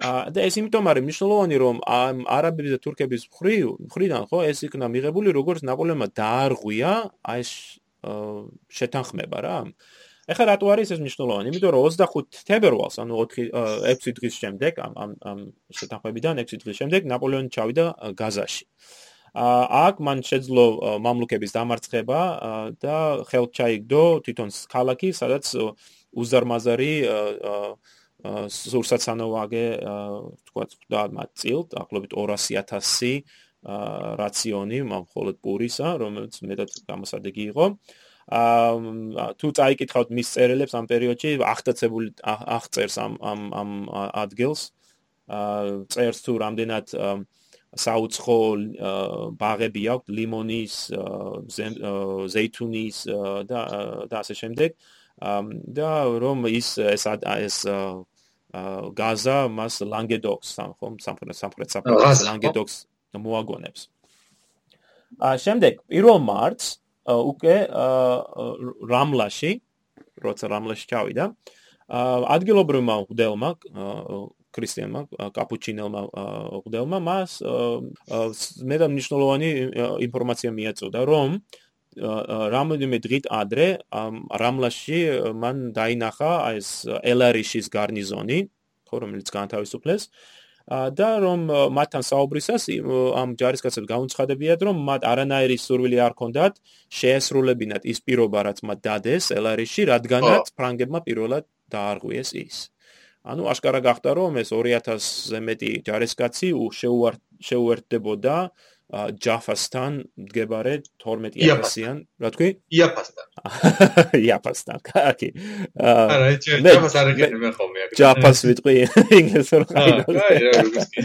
და ეს იმიტომ არის მნიშვნელოვანი რომ არაბების და თურქების მხრიდან ხო ეს იქნა მიღებული როგორც ნაპოლეონმა დაარღვია აი შეთანხმება რა. ეხლა რატო არის ეს მნიშვნელოვანი? იმიტომ რომ 25 თებერვალს, ანუ 4 6 დღის შემდეგ ამ ამ ამ შეთანხმებიდან 6 დღის შემდეგ ნაპოლეონი ჩავიდა გაზაში. აა აქ მან შეძლო მამლუქების დამარცხება და ხელთ ჩაიგდო თვითონ ქალაქი, სადაც უზარმაზარი სურსაცანოვაგე თქვა და მათ წილთ, ახლობით 200.000 აა რაციონი მხოლოდ პურისა, რომელიც მეტად გამოსადეგი იყო. აა თუ წაიკითხავთ მის წერილებს ამ პერიოდში, აღწაცებული აღწერს ამ ამ ამ ადგილს. აა წერს თუ რამდენად საუცხო ბაღები აქვს ლიმონის, ზეითუნის და და ასე შემდეგ. და რომ ის ეს ეს გაზა მას ლანგედოქს ხომ სამხრეთ სამხრეთ საფრანგეთის ლანგედოქს მოაგონებს. ა შემდეგ 1 მარტს უკვე რამლაში როცა რამლაში ჩავიდა ადგილობრივმა უდელმა ქრისტიანმა კაპუჩინელმა უდელმა მას მე და მნიშვნელოვანი ინფორმაცია მიაწოდა რომ რამოდენიმე დღით ადრე რამლაში მან დაინახა ეს ელარიშის გარნიზონი ხო რომელიც განთავისუფლეს და რომ მათთან საუბრისას ამ ჯარისკაცებს გაუნცხადებიათ რომ მათ არანაირი სურვილი არ ქონდათ შეესრულებინათ ის პირობა რაც მათ დადეს ელარიში რადგანაც ფრანგებმა პირველად დაარღვიეს ის. ანუ აშკარა გახდა რომ ეს 2000-ზე მეტი ჯარისკაცი შეუერთდებოდა ჯაფასთან მდგებარე 12000-იან, რა თქვი? იაფასთან. <laughs> იაფასთან, კაკი. არა, ჯაფას არ ეგენი მე ხოლმე აქ. ჯაფას ვიტყვი <laughs> ინგლისურ ხაინა. აი, რა როგორია.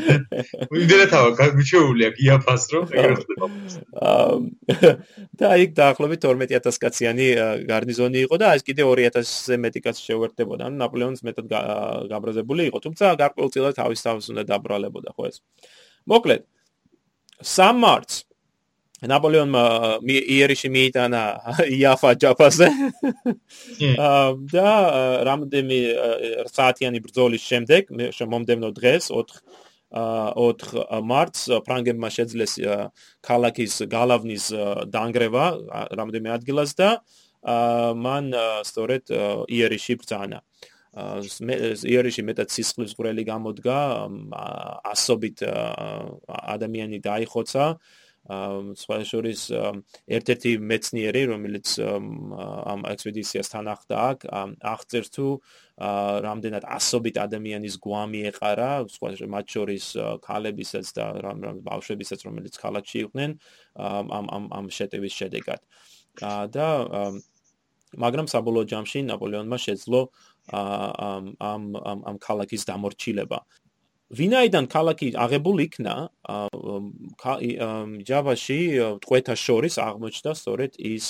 ვინდერეთავა გაგვიჩეული აქ იაფას რო ეხება. <laughs> და იქ დაახლოებით 12000 კაციანი გარნიზონი იყო და ეს კიდე 2000-ზე მეტი კაცი შეუერთდებოდა. ანუ ნაპოლეონის მეტად გაბრაზებული იყო, თუმცა გარკვეულწილად თავის თავს უნდა დაბრალებოდა, ხო ეს. მოკლედ, სამარც ნაპოლეონმა იერიში მიიტანა <laughs> იაფა ჯაფაზე <laughs> და რამდენი საათიანი ბრძოლის შემდეგ მომდევნო დღეს 4 4 მარტს ფრანგებმა შეძლეს ქალაქის გალავნის დაანგრევა რამდენი ადგილას და მან სწორედ იერიში ბრძანა იერიში მეტად სისხლის ღვრელი გამოდგა ასობით ადამიანი დაიხოცა. სხვა შორის ერთ-ერთი მეცნიერი რომელიც ამ ექსპედიციას თან ახლდა აქ აღწერს თუ რამდენად ასობით ადამიანის გვამი ეყარა სხვა მათ შორის ქალებისაც და რამ ბავშვებისაც რომელიც ქალაქში იყვნენ ამ ამ ამ შეტევის შედეგად. და მაგრამ საბოლოო ჯამში ნაპოლეონმა შეძლო ამ ამ ამ ქალაქის დამორჩილება. ვინაიდან ქალაქი აღებულ იქნა ჯავაში ტყვეთა შორის აღმოჩნდა სწორედ ის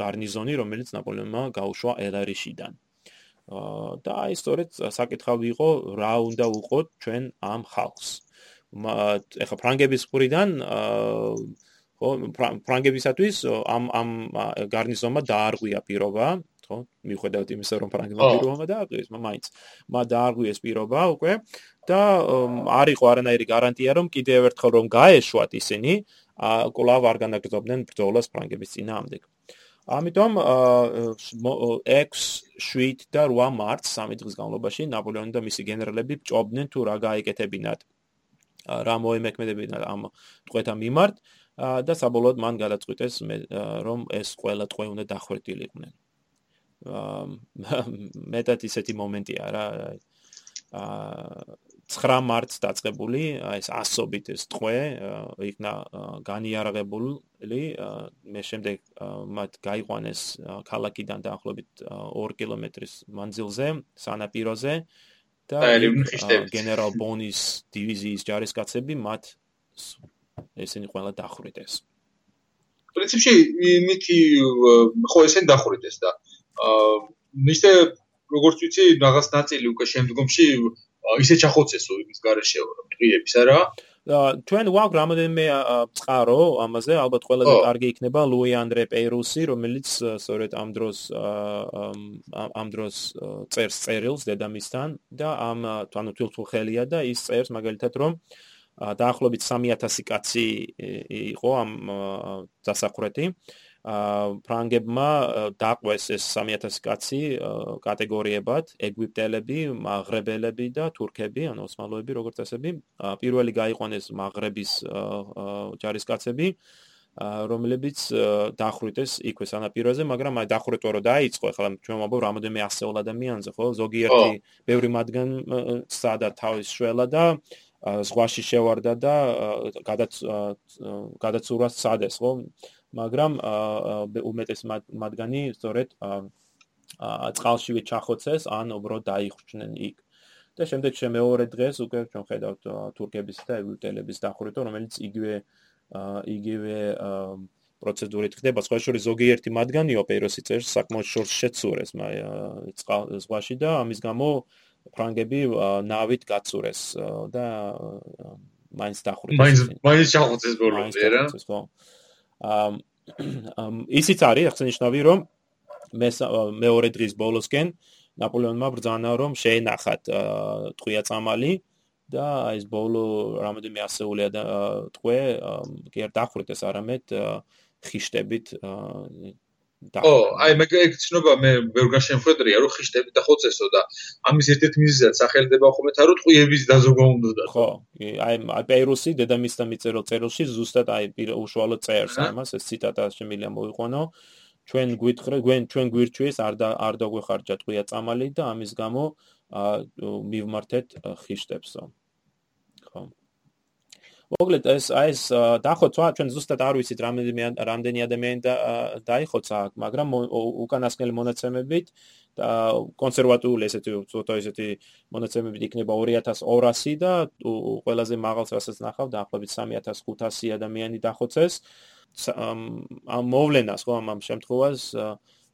გარნიზონი, რომელიც ნაპოლეონმა გაუშვა ელარიშიდან. და აი სწორედ საკითხავი იყო რა უნდა უყოთ ჩვენ ამ ხალხს. ეხა ფრანგების ყურიდან ხო ფრანგებისათვის ამ ამ გარნიზონმა დაარღვია პირობა ხო? მიუხედავად იმისა, რომ ფრანგებმა პირობა დააყენეს, მაინც მა დააღვიეს პირობა უკვე და არ იყო არანაირი გარანტია, რომ კიდევ ერთხელ რომ გაეშვათ ისინი, კვლავ არ განაგრძობდნენ ბრძოლას ფრანგების წინააღმდეგ. ამიტომ 6, 7 და 8 მარტს სამი დღის განმავლობაში ნაპოლეონი და მისი გენერალები ჭობდნენ თუ რა გაიკეთებინათ. რა მოემექმედებინათ ამ ტყვეთა მიმართ და საბოლოოდ მან გადაწყვიტეს რომ ეს ყველა ტყვე უნდა დახვერტილიყვნენ. <laughs> მეტად ისეთი მომენტია რა აა 9 მარტს დაწყებული ეს ასობით ეს ტყვე იქნა განიარაღებული მე შემდეგ მათ გაიყვანეს ქალაქიდან დაახლოებით 2 კილომეტრის მანძილზე სანაპიროზე და გენერალ ბონის დივიზიის ჯარისკაცები მათ ესენი ყველა დახვრიტეს. პრინციპში მითი ხო ესენი დახვრიტეს და მისე როგორც ვიცი რაღაც ნაწილი უკვე შემდგომში ისე ჩახოცესო იმის garaშეო პრიების არა? ჩვენ ვაკ რამოდენმე წყარო ამაზე ალბათ ყველაზე კარგი იქნება. ლუი ანდრე პეირუსი რომელიც სწორედ ამ დროს ამ დროს წერს წერილს დედამისთან და ამ ანუ თვითხელია და ის წერს მაგალითად რომ დაახლოებით 3000 კაცი იყო ამ დასახრეთი ფრანგებმა დაყვეს ეს 3000 კაცი კატეგორიებად ეგვიპტელები, მაღრებელები და თურქები, ანუ ოსმალოები როგორც ასები. პირველი გაიყვანეს მაღრების ჯარისკაცები, რომლებიც დახვრიტეს იქვე სანაპიროზე, მაგრამ აი დახვრიტვა რო დაიწყო, ახლა ჩვენ ვამბობ რამოდენმე ასეულ ადამიანზე, ხო? ზოგიერთი ბევრი მათგან სადა თავის შველა და ზღვაში შევარდა და გადაც გადაცურვა სადეს, ხო? მაგრამ უმეტეს მათგანი სწორედ წყალშივე ჩახოცეს ან უბრალოდ დაიხრჩნენ იქ. და შემდეგ შემეორე დღეს უკვე ჩვენ ხედავთ თურქების და ეგვიპტელების დახურიტო, რომელიც იგივე იგივე პროცედურით ხდება. სხვა შორის ზოგიერთი მათგანი ოპეროსი წერს საკმაოდ შორს შეცურეს ზღვაში და ამის გამო ფრანგები ნავით გაწურეს და მაინც დახურეს. მაინც მაინც ჩახოცეს ბოლომდე რა. ხო. ისიც არის აღსანიშნავი რომ მე მეორე დღის ბოლოსკენ ნაპოლეონმა ბრძანა რომ შეენახათ ტყვია წამალი და ეს ბოლო რამოდენიმე ასეულია და ტყვე კი არ დახვრიტეს არამედ ხიშტებით ო, აი მე გეცნობა მე ვერ გაშენხვედრია რომ ხიშტები და ხოცესო და ამის ერთ-ერთი მიზეზად სახელდება ხოლმე თა რომ ტყუების დაზოგვა უნდა. ხო, აი აი პეირუსი დედამისთან მიწერილ წერილში ზუსტად აი უშუალო წერს ამას ეს ციტატა შემიძლია მოიყვანო. ჩვენ გვითხრე, ჩვენ ჩვენ გვირჩიეს არ და არ დაგვეხარჯა ტყუია წამალი და ამის გამო მივმართეთ ხიშტებსო. ხო. მოკლედ ეს ეს დახოცვა ჩვენ ზუსტად არ ვიცით რამდენი რამდენი ადამიანი დაიხოცა აქ მაგრამ უკანასკნელი მონაცემებით და კონსერვატიული ესეთი ცოტა ესეთი მონაცემებით იქნება 2200 და ყველაზე მაღალს რასაც ნახავ დაახლოებით 3500 ადამიანი დახოცეს. ამ მოვლენას ხო ამ შემთხვევას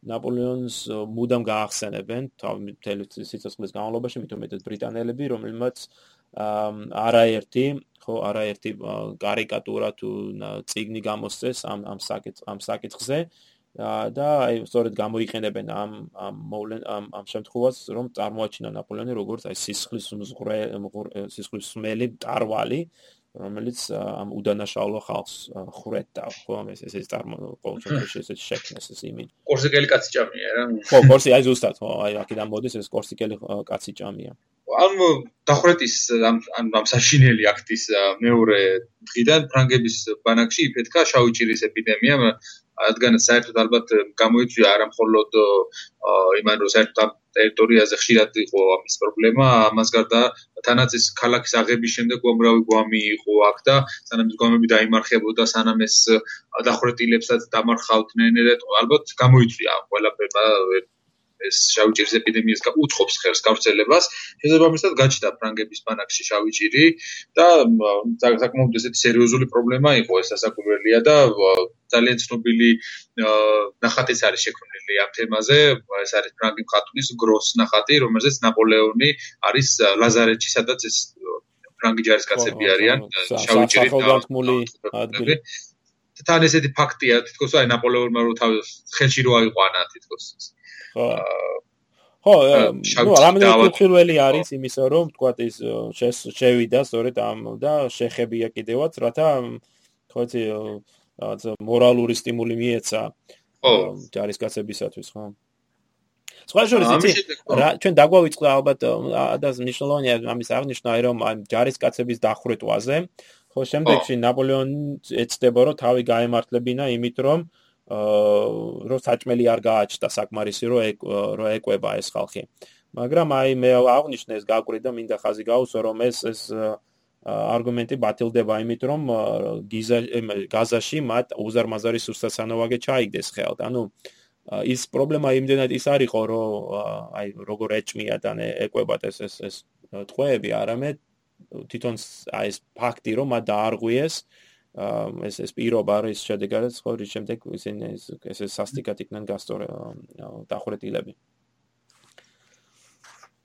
ნაპოლეონს მუდამ გაახსენებენ თავი სიცოცხლის განმავლობაში მით უმეტეს ბრიტანელები რომელმაც არაერთი ხო არაერთი კარიკატურა თუ ციგნი გამოსცეს ამ ამ საკითხ ამ საკითხზე. და აი სწორედ გამოიყენებენ ამ ამ მოვლენ ამ ამ შემთხვევას რომ წარმოაჩინა ნაპოლეონი როგორც აი სისხლის მზღვრე სისხლის სმელი ტარვალი რომელიც ამ უდანაშაულო ხალხს ხრეთდა ხო? ეს ეს წარმო ყოველთვის ეს შექმნეს ეს იმით კორსიკელი კაცი ჭამია რა ხო კორსი აი ზუსტად ხო? აი აქედან მოდის ეს კორსიკელი კაცი ჭამია. ამ დახვრეტის ამ ამ საშინელი აქტის მეორე დღიდან ფრანგების ბანაკში იფეთქა შავიჭირის ეპიდემია. რადგან საერთოდ ალბათ გამოიწვია არა მხოლოდ იმან რომ საერთოდ ტერიტორიაზე ხშირად იყო ამის პრობლემა. ამას გარდა თანაც ეს ქალაქის აღების შემდეგ უამრავი გვამი იყო აქ და სანამ ეს გვამები დაიმარხებოდა სანამ ეს დახვრეტილებსაც დამარხავდნენ ალბათ გამოიწვია ყველაფერმა ეს შავიჭირის ეპიდემიას უცხობს ხელს გავრცელებას. შესაბამისად გაჩნდა ფრანგების ბანაკში შავიჭირი და საკმაოდ ესეთი სერიოზული პრობლემა იყო ეს ასაკურველია და ძალიან ცნობილი ნახატიც არის შექმნილი ამ თემაზე. ეს არის ფრანგი მხატვრის გროს ნახატი, რომელზეც ნაპოლეონი არის ლაზარეთში, სადაც ეს ფრანგი ჯარისკაცები არიან შავიჭირი ადგილი. თან ესეთი ფაქტია, თითქოს აი ნაპოლეონმა რო თავის ხელში რო აიყვანა თითქოს ხო. ხო ნუ რამე კუთილველი არის იმისა რომ თქვა ის შევიდა სწორედ ამ და შეხებია კიდევაც რათა ხო იცი რაღაც მორალური სტიმული მიეცა ხო ჯარისკაცებისათვის ხო. სხვა შორის იცი რა ჩვენ დაგვავიწყდა ალბათ და ნიშნულოვანია ამის აღნიშნა რომ ამ ჯარისკაცების დახვრეტვაზე ხო შემდეგში ნაპოლეონი ეცდება რომ თავი გაემართლებინა იმით რომ რომ საჭმელი არ გააჩნდა საკმარისი რომ რომ ეკვება ეს ხალხი. მაგრამ აი მე აღნიშნე ეს გაკვირდა მინდა ხაზი გაუსვა რომ ეს ეს არგუმენტი ბათილდება იმით რომ გიზა გაზაში მათ უზარმაზარი სუსტაცანოვაგე ჩაიგდეს ხელთ. ანუ ის პრობლემა იმდენად ის არ იყო რომ აი როგორ ეჭმიათ ან ეკვებათ ეს ეს ეს ტყვეები არამედ თვითონ აი ეს ფაქტი რომ მათ დაარღვიეს ეს ეს პირობა არის შედეგად ხო რის შემდეგ ისინი ეს ეს სასტიკად იქნენ გასწორე დახვრეტილები.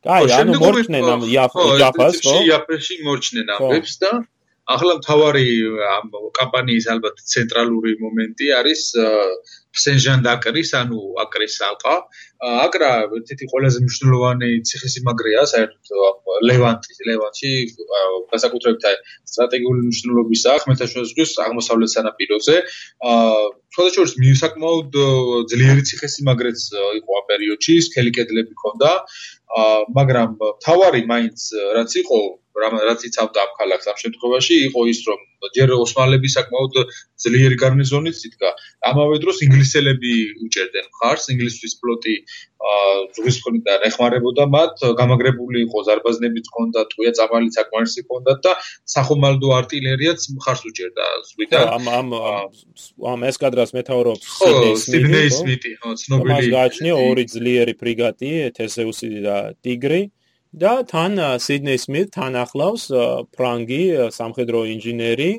კაი, ანუ მორჩნენ ამ იაფას, ხო? იაფაში მორჩნენ ამებს და ახლა მთავარი ამ კამპანიის ალბათ ცენტრალური მომენტი არის სენჟან დაკრის, ანუ აკრის ალყა. აკრა ერთ-ერთი ყველაზე მნიშვნელოვანი ციხესიმაგრეა საერთოდ ლევანტის, ლევანტში გასაკუთრებით სტრატეგიული მნიშვნელობისაა ხმელთაშუა ზღვის აღმოსავლეთ სანაპიროზე. აა შესაძლოა მიუსაკმაოდ ძლიერი ციხესიმაგრეც იყო ამ პერიოდში, სქელი კედლები ჰქონდა. აა მაგრამ თავარი მაინც რაც იყო რაც იცავდა ამ ქალაქს. ამ შემთხვევაში იყო ის რომ ჯერ ოსმალები საკმაოდ ძლიერი გარნიზონით იდგა. ამავე დროს ინგლისელები უჭერდნენ ხარს ინგლისის ფლოტი ზღვის მხრიდან ეხმარებოდა მათ. გამაგრებული იყო ზარბაზნებიც ჰქონდათ ტყვია წამალი საკმარს ჰქონდათ და სახომალდო არტილერიაც მხარს უჭერდა ზღვიდან. ამ ამ ამ ეს კადრას მეთაურობს სიდნეი სმიტი ხო? ცნობილი მას გააჩნია ორი ძლიერი ფრიგატი თესეუსი და ტიგრი. და თან სიდნეი სმით თან ახლავს ფრანგი სამხედრო ინჟინერი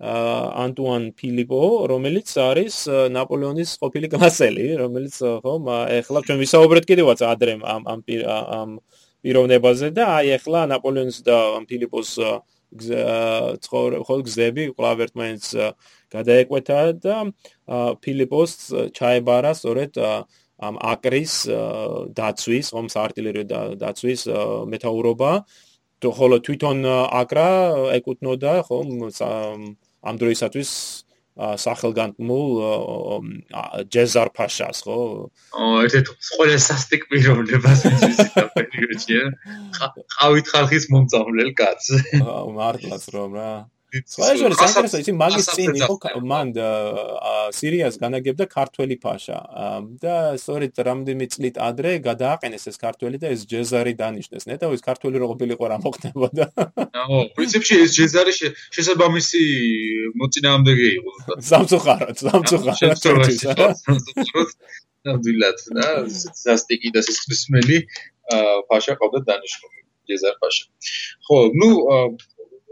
ანტუან ფილიპო რომელიც არის ნაპოლეონის ყოფილი გასელი რომელიც ხო ეხლა ჩვენ ვისაუბრეთ კიდევაც ადრე ამ ამ ამ პიროვნებაზე და აი ეხლა ნაპოლეონის და ფილიპოს ცხოვრ ხო გზები კლავ ერთმანეთს გადაეკვეთა და ფილიპოს ჩაებარა სწორედ ამ აკრის დაცვის, ხომ საარტილერიო დაცვის მეტაურობა. ხოლო თვითონ აკრა ეკუთვნოდა ხომ ამ დროისათვის სახელგანთმულ ჯეზარ ფაშას, ხო? ერთ-ერთ ყველა სასტიკ პიროვნებას ის ის პერიოდია. ყავით ხალხის მომწავლელ კაცს. მართლაც რომ რა. სხვაჟორი საინტერესო ისი მაგის წინ იყო მან სირიას განაგებდა ქართველი ფაშა. და სწორედ რამდენი წლით ადრე გადააყენეს ეს ქართველი და ეს ჯეზარი დანიშნეს. ნეტავ ის ქართველი რო ყოფილიყო რა მოხდებოდა აო პრინციპში ეს ჯეზარი შესაბამისი მოწინააღმდეგე იყო სამწუხაროდ სამწუხაროდ ნამდვილად და სასტიკი და სისხლისმელი ფაშა ყავდა დანიშნული ჯეზარ ფაშა. ხო ნუ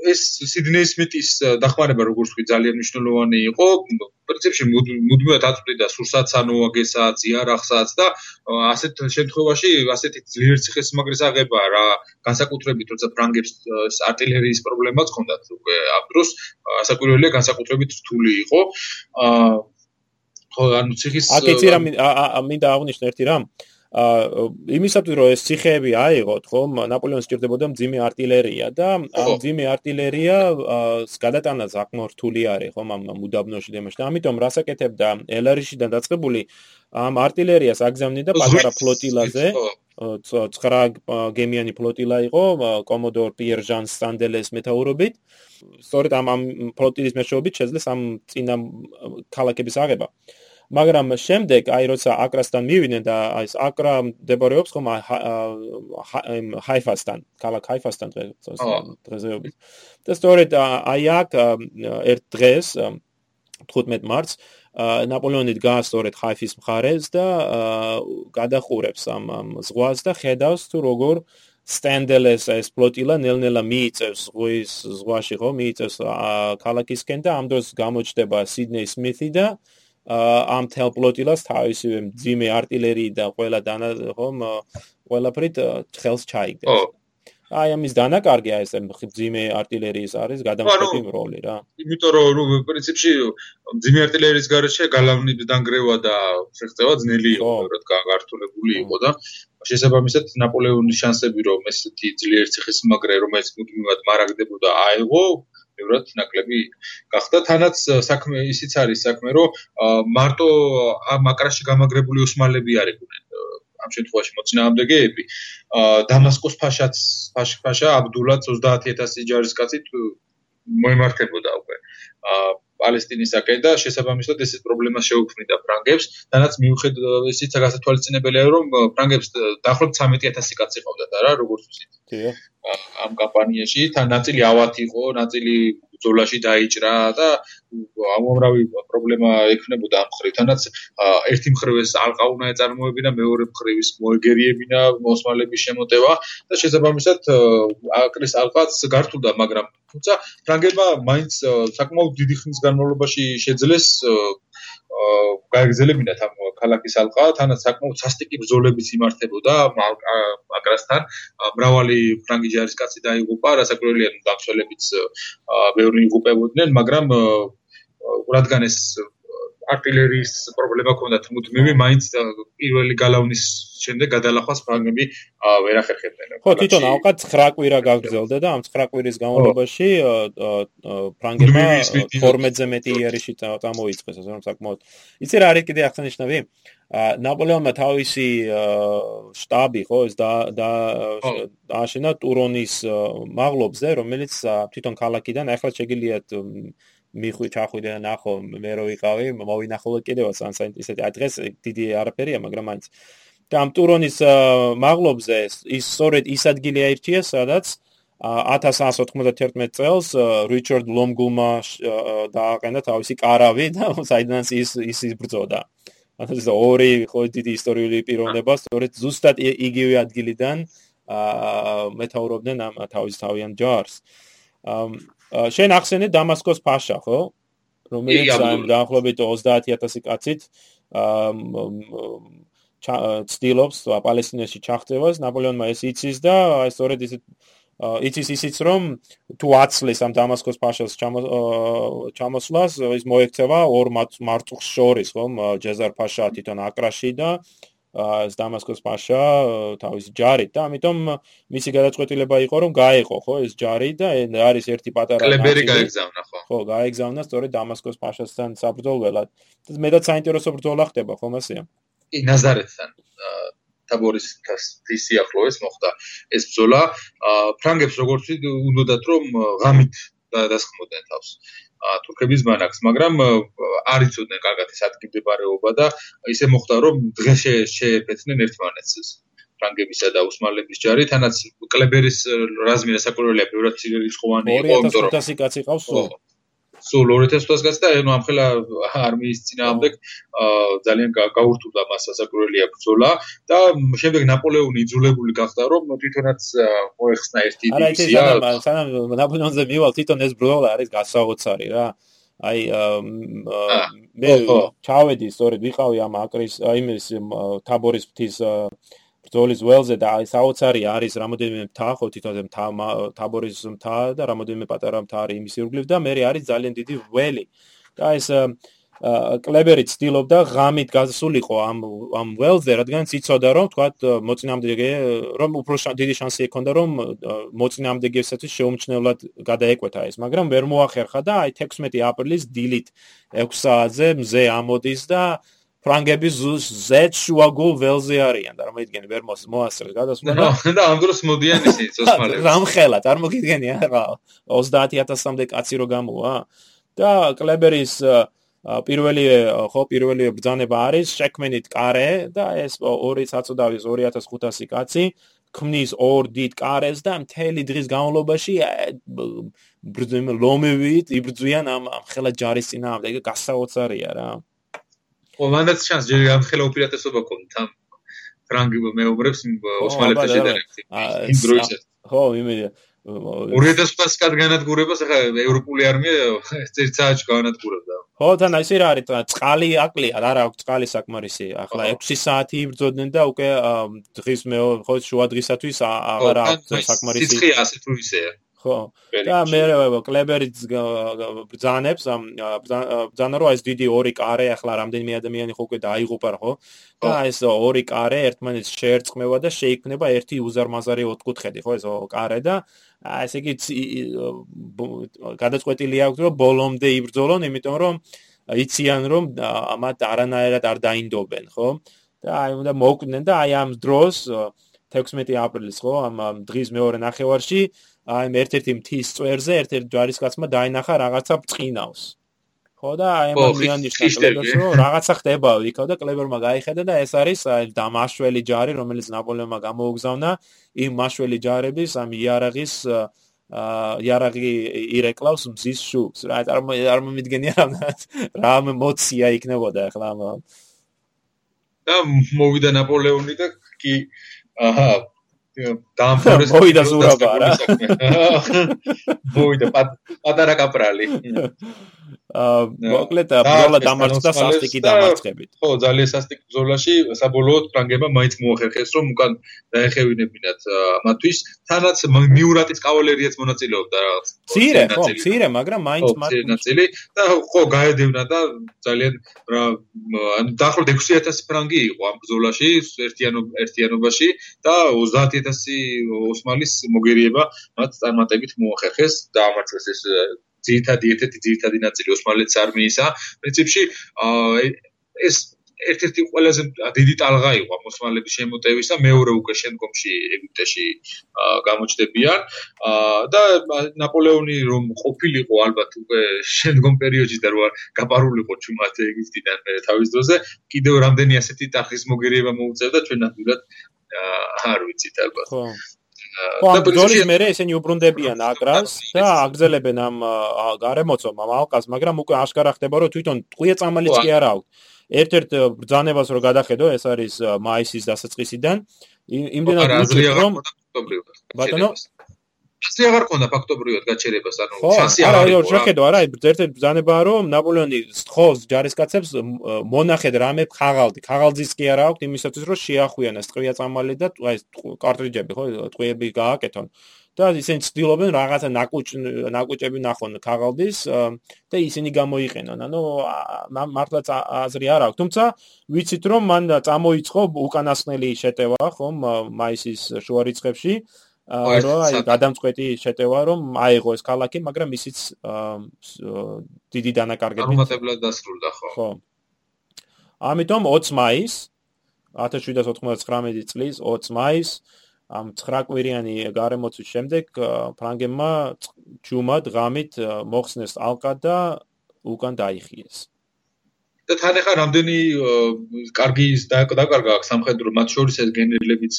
ეს სიდნეის მიტის э, დახმარება როგორც ვთქვი ძალიან მნიშვნელოვანი იყო. პრინციპში მუდმივად აწვდიდა სურსაც ანუ აგესაც იარაღსაც და ასეთ შემთხვევაში ასეთი ძლიერი ციხესიმაგრის აღება რა განსაკუთრებით როცა ფრანგებს артиლერიის პრობლემაც ჰქონდათ უკვე ამ დროს საკურველია განსაკუთრებით რთული იყო. აა ხო ანუ ციხის აქ ეცი რა მინდა აღნიშნო ერთი რამ აა იმისათვის რომ ეს ციხეები აიღოთ, ხომ, ნაპოლეონს სჭირდებოდა მძიმე артиლერია და ამ მძიმე артиლერია გადატანა ზაკმორთული არის, ხომ, ამ მუდაბნოში დემაში. და ამიტომ რასაკეთებდა ელარიშიდან დაწყებული ამ артиლერიას აგზავნიდა პატარა ფლოტილაზე. 9 გემიანი ფლოტილა იყო კომოდორ პიერ ჟან სანდელეს მეთაურობით. სწორედ ამ ამ ფლოტილის მეშვეობით შეძლეს ამ წინა ქალაქების აღება. აა მაგრამ შემდეგ აი როცა აკრასთან მივიდნენ და აი ეს აკრა მდებარეობს ხომ ჰაიფასთან, ქალაქ ჰაიფასთან დღესდღეობით. და სწორედ აი აქ ერთ დღეს 15 მარტს ნაპოლეონი დგას სწორედ ჰაიფის მხარეს და გადახურებს ამ ზღვას და ხედავს თუ როგორ სტენდელეს ეს ფლოტილა ნელ-ნელა მიიწევს ზღვის ზღვაში ხო მიიწევს ქალაქისკენ და ამ დროს გამოჩნდება სიდნეი სმითი და ამ თელ ფლოტილას თავისივე ძიმე артиლერიით და ყველა დანა ხომ ყველაფრით ხელს ჩაიგდეს. აი ამის დანაკარგი აი ეს ძიმე артиლერიის არის გადამწყვეტი როლი რა. იმიტომ რომ პრინციპში ძიმე артиლერიის გარეშე გალავნით დანგრევა და შეღწევა ძნელი იყო, რადგან გართულებული იყო და შესაბამისად ნაპოლეონის შანსები რომ ესეთი ძლიერი ციხის მაგრე რომელიც მუდმივად მარაგდებოდა აიღო ბევრად ნაკლები გახდა. თანაც საქმე ისიც არის საქმე, რომ მარტო ამ აკრაში გამაგრებული ოსმალები არიყვნენ. ამ შემთხვევაში მოწინააღმდეგეები. დამასკოს ფაშაც ფაშა აბდულაც 30000 ჯარისკაცით მოემართებოდა უკვე. პალესტინისაკენ და შესაბამისად ეს პრობლემა შეუქმნიდა ფრანგებს, თანაც მიუხედავად ისიც გასათვალისწინებელია, რომ ფრანგებს დაახლოებით 13000 კაცი ყავდათ არა, როგორც ვთქვით. კი. ამ კამპანიაში თან ნაწილი ავათი იყო, ნაწილი ბრძოლაში დაიჭრა და ამომრავი პრობლემა ექნებოდა ამ ხრივ. თანაც ერთი მხრივ ეს ალყაუნა ეწარმოებინა, მეორე მხრივ ის მოეგერიებინა ოსმალების შემოტევა და შესაბამისად აკრის ალყაც გართულდა, მაგრამ თუმცა ფრანგებმა მაინც საკმაოდ დიდი ხნის განმავლობაში შეძლეს გაეგზელებინათ ამ ქალაქის ალყა, თანაც საკმაოდ სასტიკი ბრძოლებიც იმართებოდა აკრასთან. მრავალი ფრანგი ჯარისკაცი დაიღუპა, რასაკვირველია, დამცველებიც ბევრი იღუპებოდნენ, მაგრამ რადგან ეს артиლერიის პრობლემა ქონდათ მუდმივი, მაინც პირველი გალავნის შემდეგ გადალახვას ფრანგები ვერ ახერხებდნენ. ხო, თვითონ ალყა 9 კვირა გაგრძელდა და ამ 9 კვირის განმავლობაში ფრანგებმა 12-ზე მეტი იერიში გამოიწვეს, ასე რომ საკმაოდ. იცი რა არის კიდე აღსანიშნავი? ნაპოლეონმა თავისი штаბი ხო ეს და და აშენა ტურონის მაღლობზე, რომელიც თვითონ ქალაქიდან ახლა შეგიძლიათ მიხვი ჩახვიდე და ნახო მე რო ვიყავი მოვინახულო კიდევაც ან ისეთი აი დღეს დიდი არაფერია მაგრამ მაინც. და ამ ტურონის მაღლობზე ის სწორედ ის ადგილი აირჩია სადაც 1191 წელს რიჩარდ ლომგულმა დააყენა თავისი კარავი და საიდანაც ის ის იბრძოდა. ანუ ეს ორი ხო დიდი ისტორიული პიროვნება სწორედ ზუსტად იგივე ადგილიდან მეთაურობდნენ ამ თავის თავიან ჯარს შენ ახსენე დამასკოს ფაშა ხო? რომელიც ამ დაახლოებით 30000 კაცით ცდილობს პალესტინაში ჩახტევას ნაპოლეონმა ეს იცის და აი სწორედ ისეთ იცის ისიც რომ თუ აცლეს ამ დამასკოს ფაშას ჩამოსვლას ის მოექცევა ორ მარწუხს შორის ხომ? ჯეზარ ფაშა თვითონ აკრაში და ეს დამასკოს პაშა თავისი ჯარით და ამიტომ მისი გადაწყვეტილება იყო რომ გაეყო ხო ეს ჯარი და არის ერთი პატარა კლებერი გაეგზავნა ხო. ხო გაეგზავნა სწორედ დამასკოს პაშასთან საბრძოლველად. და მეტად საინტერესო ბრძოლა ხდება ხო მასია კი ნაზარეთთან თაბორის თის სიახლოვეს მოხდა ეს ბრძოლა. ფრანგებს როგორც უნდათ რომ ღამით დასხმოდნენ თავს თურქების ბანაკს, მაგრამ არ იცოდნენ კარგად ეს ადგილმდებარეობა და ისე მოხდა რომ დღეს შეეფეთნენ ერთმანეთს ფრანგებისა და ოსმალების ჯარი, თანაც კლებერის რაზმი და საკურველია ბევრად ცირერიცხოვანი იყო, იმიტომ რომ 2500 კაცი ყავს სულ. სულ 2000 გასა და ანუ ამხელა არმიის წინააღმდეგ ძალიან გაურთულდა მას სასაკურველია ბრძოლა და შემდეგ ნაპოლეონი იძულებული გახდა რომ თვითონაც მოეხსნა ერთი დივიზია. არა, სანამ ნაპოლეონზე მივალ თვითონ ეს ბრძოლა არის გასაოცარი რა. აი მე ჩავედი სწორედ ვიყავი ამ აკრის აი ეს თაბორის ფთის ბრძოლის ველზე და აი საოცარი არის რამოდენიმე მთა ხო თვითონზე მთა თაბორის მთა და რამოდენიმე პატარა მთა არის იმის ირგვლივ და მე არის ძალიან დიდი ველი. და ეს კლებერი ცდილობდა ღამით გასულიყო ამ ამ ველზე რადგან იცოდა რომ თქვა მოწინააღმდეგე რომ უფრო დიდი შანსი ექონდა რომ მოწინააღმდეგეებსაც შეუმჩნევლად გადაეკვეთა ეს მაგრამ ვერ მოახერხა და აი 16 აპრილის დილით 6 საათზე მზე ამოდის და ფრანგები ზეთ შუაგულ ველზე არიან და წარმოიდგინე ვერ მოასწრეს გადასვლა. და ამ დროს მოდიან ისინი ოსმალები <laughs> რამხელა წარმოგიდგენი არა. 30000-მდე კაცი რო გამოა და კლებერის პირველი ხო პირველი ბრძანება არის შექმენით კარე და ეს ორი საწოდავის 2500 კაცი ქმნის ორ დიდ კარეს და მთელი დღის განმავლობაში ბრძიმ ლომევით იბრძვიან ამ ხელა ჯარის წინააღმდეგ გასაოცარია რა ყველანაც ჩანს ჯერ გამხელა უპირატესობა კონთ ამ ფრანგი მეუბრებს ოსმალებს შედარებით იმ დროისაც ხო იმედია 2500 კად განადგურებას ახლა ევროპული არმია წელიწადში განადგურებდა ხო თან ისე რა არის წყალი აკლია რა აქვს წყალი საკმარისი ახლა 6 საათი იბრძოდნენ და უკვე დღის მე ხო შუა დღისათვის აღარ აქვს საკმარისი სიცხე ასე თუ ისეა ხო. და მე კლებერი ბძანებს ამ ბძანა რო ეს დიდი ორი კარე ახლა რამდენიმე ადამიანი ხო უკვე დაიღუპა ხო? და ეს ორი კარე ერთმანეთს შეერწყმევა და შეიქმნება ერთი უზარმაზარი ოთხკუთხედი ხო ეს კარე და ესე იგი გადაწყვეტილი აქვს რომ ბოლომდე იბრძოლონ იმიტომ რომ იციან რომ ამათ არანაირად არ დაინდობენ ხო? და აი უნდა მოკვდნენ და აი ამ დროს 16 აპრილის ხო ამ დღის მეორე ნახევარში აი ერთ-ერთი მთის წვერზე ერთ-ერთი ჯარისკაცმა დაინახა რაღაცა ბრწყინავს. ხო და აი ამ მიანიშნა კლებერს რომ რაღაცა ხდება იქა და კლებერმა გაიხედა და ეს არის დამაშველი ჯარი რომელიც ნაპოლეონმა გამოუგზავნა. იმ მაშველი ჯარების ამ იარაღის იარაღი ირეკლავს მზის შუბს რა არ მომიდგენია რამაც რა ემოცია იქნებოდა ახლა ამ და მოვიდა ნაპოლეონი და კი აჰა დაამთავრეს <laughs> მოვიდა ზურაბა რა. <laughs> მოვიდა პატარა კაპრალი. <laughs> აა მოკლედ ბრძოლა დამარცხდა სასტიკი დამარცხებით. ხო, ძალიან სასტიკ ბრძოლაში საბოლოოდ ფრანგებმა მაინც მოახერხეს რომ უკან დაეხევინებინათ ამათვის, თანაც მიურატის კავალერიაც მონაწილეობდა რაღაც. ცირე, ხო, ცირე, მაგრამ მაინც მონაწილე და ხო გაედევნა და ძალიან რა ანუ დაახლოებით 6000 ფრანგი იყო ამ ბრძოლაში ერთიანო ერთიანობაში და 30000 ოსმალის მოგერიება მათ წარმატებით მოახერხეს და ამარცხეს ეს ძირითადი ერთ-ერთი ძირითადი ნაწილი ოსმალეთის არმიისა. პრინციპში ეს ერთ-ერთი ყველაზე დიდი ტალღა იყო ოსმალების შემოტევისა, მეორე უკვე შემდგომში ეგვიპტეში გამოჩდებიან და ნაპოლეონი რომ ყოფილიყო ალბათ უკვე შემდგომ პერიოდში და რო გაპარულიყო ჩუმად ეგვიპტიდან თავის დროზე, კიდევ რამდენი ასეთი ტახის მოგერიება მოუწევდა ჩვენ ნამდვილად არ ვიცით ალბათ. ხო. ხო, ბრძოლის მერე ესენი უბრუნდებიან აკრას და აგზელებენ ამ გარემოცომ ამ ალყას, მაგრამ უკვე აშკარა ხდება, რომ თვითონ ტყვია წამალიც კი არ აქვს. ერთ-ერთ ბრძანებას რო გადახედო, ეს არის მაისის დასაწყისიდან. იმდენად უჭირს რომ ბატონო ასე აღარ ქონდა ფაქტობრივად გაჩერებას, ანუ შანსი არ არის. არა, შეხედო, არა, ერთ-ერთი ბრძანებაა, რომ ნაპოლეონი სთხოვს ჯარისკაცებს მონახეთ რამე ხაღალდი. ხაღალძის კი არა აქვს იმისათვის, რომ შეახვიანოს ტყვია წამალი და აი კარტრიჯები, ხო, ტყვიები გააკეთონ. და ისინი ცდილობენ რაღაცა ნაკუჭ ნაკუჭები ნახონ ქაღალდის და ისინი გამოიყენონ. ანუ მართლაც აზრი არ აქვს. თუმცა ვიცით რომ მან წამოიწყო უკანასკნელი შეტევა, ხომ, მაისის შუა რიცხვებში. რა აი გადამწყვეტი შეტევა რომ აიღო ეს ქალაქი, მაგრამ ისიც დიდი დანაკარგებით არუმატებლად დასრულდა, ხო? ხო. ამიტომ 20 მაის 1799 წლის 20 მაის ამ 9 კვირიანი გარემოცვის შემდეგ ფრანგებმა ჯუმად ღამით მოხსნეს ალყა და უკან დაიხიეს. და თან ახლა რამდენი კარგი დაკარგა აქვს სამხედრო მათ შორის ეს გენერლებიც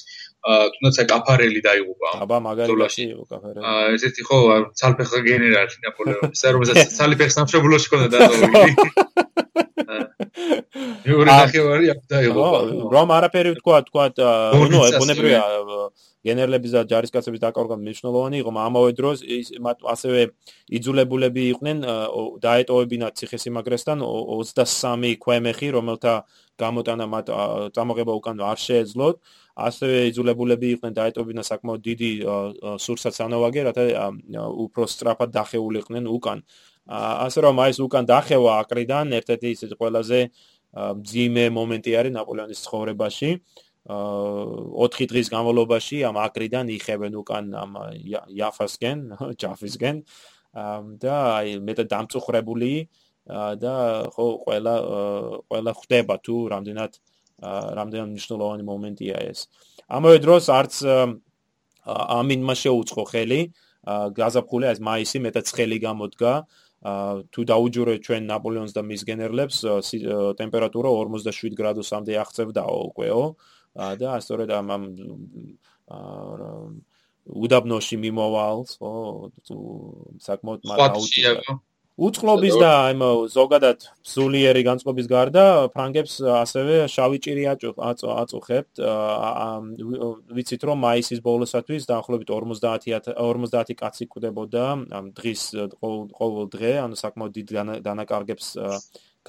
თუნდაც აი კაფარელი დაიღუპა. აბა მაგალითი კაფარელი. აა ესეთი ხო ცალფეხა გენერალი ნაპოლეონის, რომელსაც <laughs> ცალფეხს სამშობლოში ჰქონდა დატოვებული. <laughs> <laughs> მეორე ნახევარი აქ დაიღუპა. რომ არაფერი თქვა, თქვა, ნუ ბუნებრივია გენერლების და ჯარისკაცების დაკარგვა მნიშვნელოვანი იყო, ამავე დროს მათ ასევე იძულებულები იყვნენ დაეტოვებინათ ციხესიმაგრესთან 23 ქვემეხი, რომელთა გამოტანა მათ წამოღება უკან არ შეეძლოთ. ასევე იძულებულები იყვნენ დაეტოვებინათ საკმაოდ დიდი სურსაცანოვაგე, რათა უფრო სწრაფად დახეულიყვნენ უკან. ასე რომ აი ეს უკან დახევა აკრიდან ერთ-ერთი ისეთი ყველაზე ძიმე მომენტი არის ნაპოლეონის ცხოვრებაში. აა 4 დღის განმავლობაში ამ აკრიდან იხევენ უკან ამ იაფასგენ, <laughs> ჯაფისგენ და აი მეტად დამწუხრებული და ხო ყველა ყველა ხვდება თუ რამდენად რამდენად მნიშვნელოვანი მომენტია ეს. ამავე დროს არც ამინმა შეუწყო ხელი გაზაფხული ეს მაისი მეტად ცხელი გამოდგა თუ დაუჯურე ჩვენ ნაპოლეონს და მის გენერლებს ტემპერატურა 47 გრადუსამდე აღწევდაო უკეო და სწორედ ამ ამ უდაბნოში მიმოვალს ო საკმაოდ მარტო უწყლობის და ამ ზოგადად სულიერი განწყობის გარდა ფრანგებს ასევე შავი ჭირი აწუხებთ ვიცით რომ მაისის ბოლოსათვის დაახლოებით 50 50 კაცი კვდებოდა ამ დღის ყოველ დღე ანუ საკმაოდ დიდ დანაკარგებს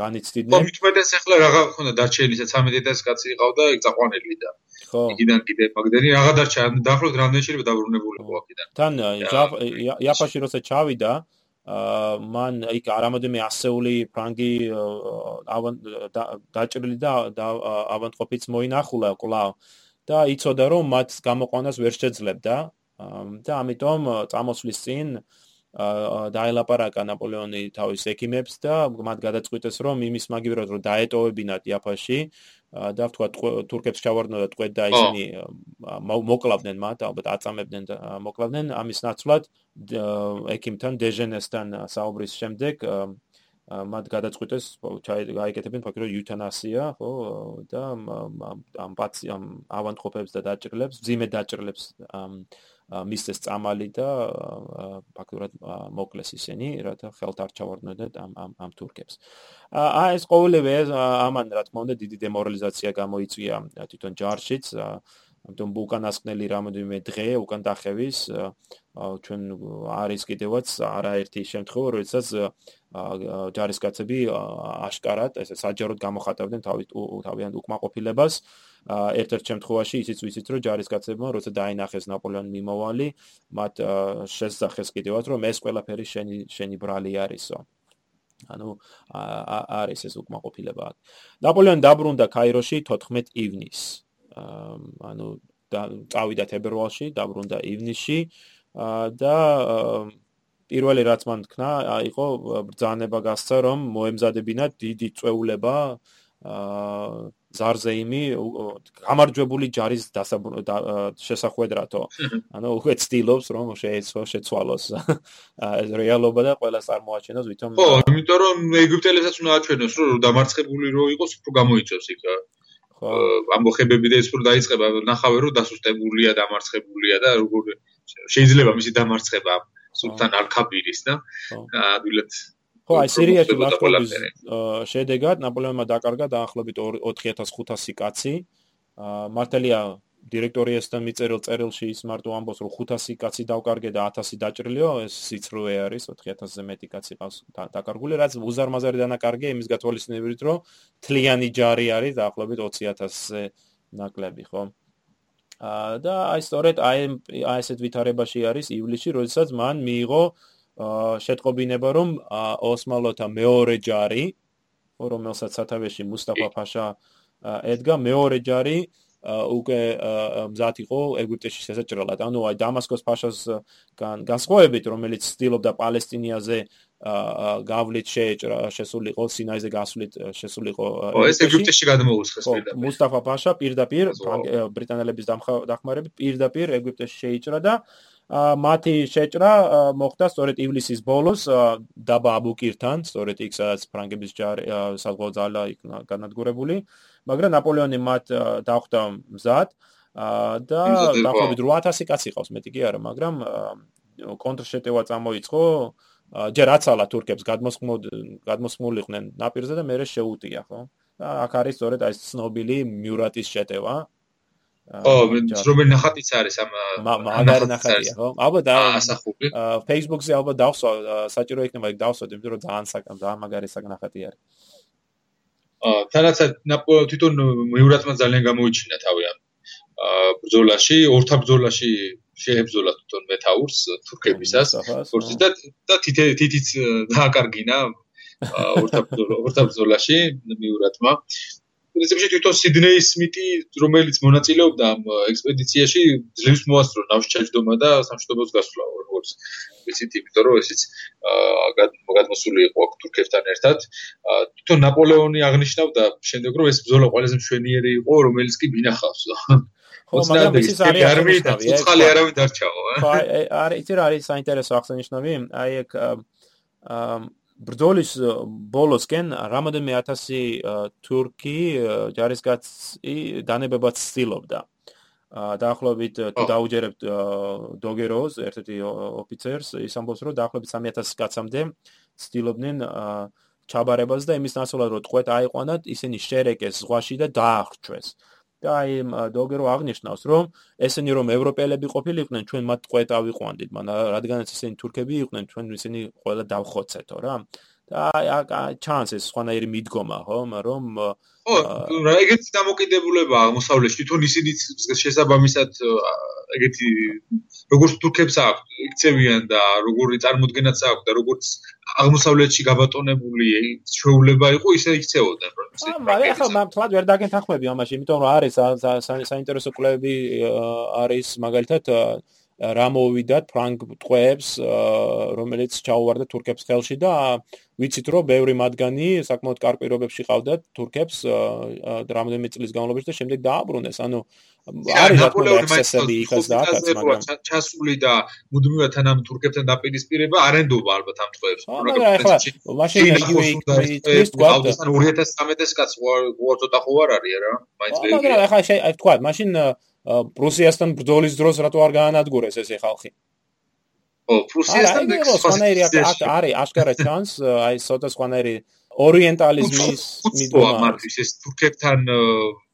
განიცდიდნენ. ხო, მეტეს ახლა რაღა ხონდა დარჩენილი 13000 კაცი იყავდა ეგ წაყვანილი და ხო. იქიდან კიდე მაგდენი რაღა დარჩა, დაახლოებით რამდენი შეიძლება დაბრუნებული ხო აქედან. თან იაფაში როცა ჩავიდა, აა მან იქ არამოდენმე ასეული ფრანგი დაჭრილი და ავანტყოფიც მოინახულა კლავ და იცოდა რომ მათ გამოყვანას ვერ შეძლებდა. და ამიტომ წამოსვლის წინ დაელაპარაკა ნაპოლეონი თავის ექიმებს და მათ გადაწყვიტეს რომ იმის მაგივრად რომ დაეტოვებინათ იაფაში და თქვა თურქებს ჩავარდნოდა ტყვედ და ისინი მოკლავდნენ მათ ალბათ აწამებდნენ და მოკლავდნენ. ამის ნაცვლად ექიმთან დეჟენესთან საუბრის შემდეგ მათ გადაწყვიტეს ჩაიგეთებენ ფაქტობრივად იუთანასია ხო და ამ პაციენტ ავანტყოფებს და დაჭრილებს ძიმე დაჭრილებს მისცეს წამალი და ფაქტურად მოკლეს ისინი, რათა ხელთ არ ჩავარდნოდეთ ამ ამ ამ თურქებს. აა ეს ყოველივე ამან რა თქმა უნდა დიდი დემორალიზაცია გამოიწვია თვითონ ჯარშიც, ამიტომ უკანასკნელი რამოდენიმე დღე უკან დახევის ჩვენ არის კიდევაც არაერთი შემთხვევა, როდესაც ჯარისკაცები აშკარად ესე საჯაროდ გამოხატავდნენ თავიანთ უკმაყოფილებას. ერთ-ერთ შემთხვევაში ისიც ვიცით რომ ჯარისკაცებმა როცა დაინახეს ნაპოლეონ მიმოვალი მათ შესახეს კიდევაც რომ ეს ყველაფერი შენი შენი ბრალი არისო. ანუ არის ეს უკმაყოფილება ნაპოლეონ დაბრუნდა კაიროში 14 ივნისს ანუ წავიდა თებერვალში დაბრუნდა ივნისში და პირველი რაც მან თქვა იყო ბრძანება გასცა რომ მოემზადებინათ დიდი წვეულება აა ზარზეიმი გამარჯვებული ჯარის შესახვედრათო. ანუ უკვე ცდილობს რომ შეეცვა შეცვალოს <laughs> რეალობა და ყველა წარმოაჩენოს ვითომ ხო, იმიტომ რომ ეგვიპტელებსაც უნდა აჩვენოს რომ დამარცხებული რო იყოს უფრო გამოიწევს იქ. ხო. ამბოხებები და ეს რო დაიწყება ნახავე რომ დასუსტებულია, დამარცხებულია და როგორ შეიძლება მისი დამარცხება სულთან ალქაბირის და ადვილად ხო, აი სირიაში ლაშქრობის შედეგად ნაპოლეონმა დაკარგა დაახლოებით 4500 კაცი. მართალია დირექტორიასთან მიწერილ წერილში ის მარტო ამბობს რომ 500 კაცი დავკარგე და 1000 დაჭრილიო ეს სიცრუე არის 4000-ზე მეტი კაცი ყავს დაკარგული რაც უზარმაზარი დანაკარგე იმის გათვალისწინებით რომ თლიანი ჯარი არის დაახლოებით 20000-ზე ნაკლები ხო? აა და აი სწორედ აი აი ესეთ ვითარებაში არის ივლისში როდესაც მან მიიღო შეტყობინება რომ ოსმალოთა მეორე ჯარი რომელსაც სათავეში მუსტაფა ფაშა ედგა მეორე ჯარი უკვე მზად იყო ეგვიპტეში შესაჭრელად. ანუ აი დამასკოს ფაშას განსხვავებით, რომელიც ცდილობდა პალესტინიაზე გავლით შეეჭრა, შესულიყო სინაიზე გასვლით შესულიყო ეს ეგვიპტეში გადმოუსხეს პირდაპირ. მუსტაფა ფაშა პირდაპირ ბრიტანელების დახმარებით პირდაპირ ეგვიპტეში შეიჭრა და მათი შეჭრა მოხდა სწორედ ივლისის ბოლოს დაბა აბუკირთან, სწორედ იქ სადაც ფრანგების ჯარი საზღვაო ძალა იქნა განადგურებული. მაგრამ ნაპოლეონი მათ დახვდა მზად და დაახლოებით 8000 კაცი ყავს მეტი კი არა მაგრამ კონტრშეტევა წამოიწყო ჯერ აცალა თურქებს გადმოსხმოდ გადმოსხმულიყვნენ ნაპირზე და მეორე შეუტია ხო და აქ არის სწორედ აი ცნობილი მიურატის შეტევა ო რომელი ნახატიც არის ამ მაგარი ნახატია ხო? ალბათ ასახული Facebook-ზე ალბათ დავსვა საჭირო იქნება იქ დავსვათ იმიტომ რომ ძალიან საკამ ძალიან მაგარი საკნახატი არის. თანაც თვითონ მეურატმა ძალიან გამოიჩინა თავი ამ ბრძოლაში, ორთა ბრძოლაში შეებრძოლა თვითონ მეტაურს თურქებისას. და და თითიც დააკარგინა ორთა ბრძოლა, ორთა ბრძოლაში მეურატმა. პრინციპში თვითონ სიდნეის სმიტი, რომელიც მონაწილეობდა ამ ექსპედიციაში, ძლივს მოასწრო ნავშჩაჯდომა და სამშვიდობოს გასვლა როგორც ვიცით, იმიტომ რომ ესეც აა გადმოსული იყო თურქებთან ერთად. თვითონ ნაპოლეონი აღნიშნავდა შემდეგ რომ ეს ბრძოლა ყველაზე მშვენიერი იყო, რომელიც კი მინახავს. <laughs> <laughs> ხო, მაგრამ ის არის ცოცხალი არავინ დარჩაო, აა? ხო, არის იცი რა არის საინტერესო აღსანიშნავი? აი ეგ აა ბრძოლის ბოლოსკენ რამოდენმე 1000 თურქი ჯარისკაცი დანებებად ცდილობდა. დაახლოებით თუ დაუჯერებთ დოგეროს ერთ-ერთი ოფიცერს ის ამბობს რომ დაახლოებით 3000 კაცამდე ცდილობდნენ ჩაბარებას და იმის ნაცვლად რომ ტყვეთ აიყვანათ ისინი შერეკეს ზღვაში და დაახრჩვეს და აი დოგერო აღნიშნავს რომ ესენი რომ ევროპელები ყოფილიყვნენ ჩვენ მათ ტყვეთ ავიყვანდით მაგრამ რადგანაც ისინი თურქები იყვნენ ჩვენ ისინი ყველა დავხოცეთო რა ჩანს ეს სხვანაირი მიდგომა ხო რომ ხო რა ეგეთი დამოკიდებულება აღმოსავლეთში? თვითონ ისინი შესაბამისად ეგეთი როგორც თურქებს აქვს იქცევიან და როგორი წარმოდგენაც აქვს და როგორც აღმოსავლეთში გაბატონებული შეულება იყო ისე იქცეოდნენ რომ ისე. მაგრამ ახლა მამ თლად ვერ დაგეთანხმები ამაში იმიტომ რომ არის საინტერესო კვლევები არის მაგალითად რა მოვიდათ ფრანგ ტყვეებს რომელიც ჩაუვარდა თურქებს ხელში და ვიცით რომ ბევრი მათგანი საკმაოდ კარპირობებში ყავდათ თურქებს რამდენიმე წლის განმავლობაში და შემდეგ დააბრუნეს. ანუ არის რა თქმა უნდა ექსესები იქაც და აქაც მაგრამ ჩასული და მუდმივად თანამ თურქებთან დაპირისპირება არენდობა ალბათ ამ ტყვეებს. მაგრამ ახლა მაშინ იგივე ის თქვა 2013 კაც უარ ცოტა ხო არ არის რა მაინც მაგრამ ახლა თქვა მაშინ პრუსიასთან ბრძოლის დროს რატო არ გაანადგურეს ესე ხალხი? ო, პრუსიასთან სხვანაირი არის აშკარა ჩანს, აი ცოტა სხვანაირი ორიენტალიზმის მიდომა. მართვის ეს თურქებთან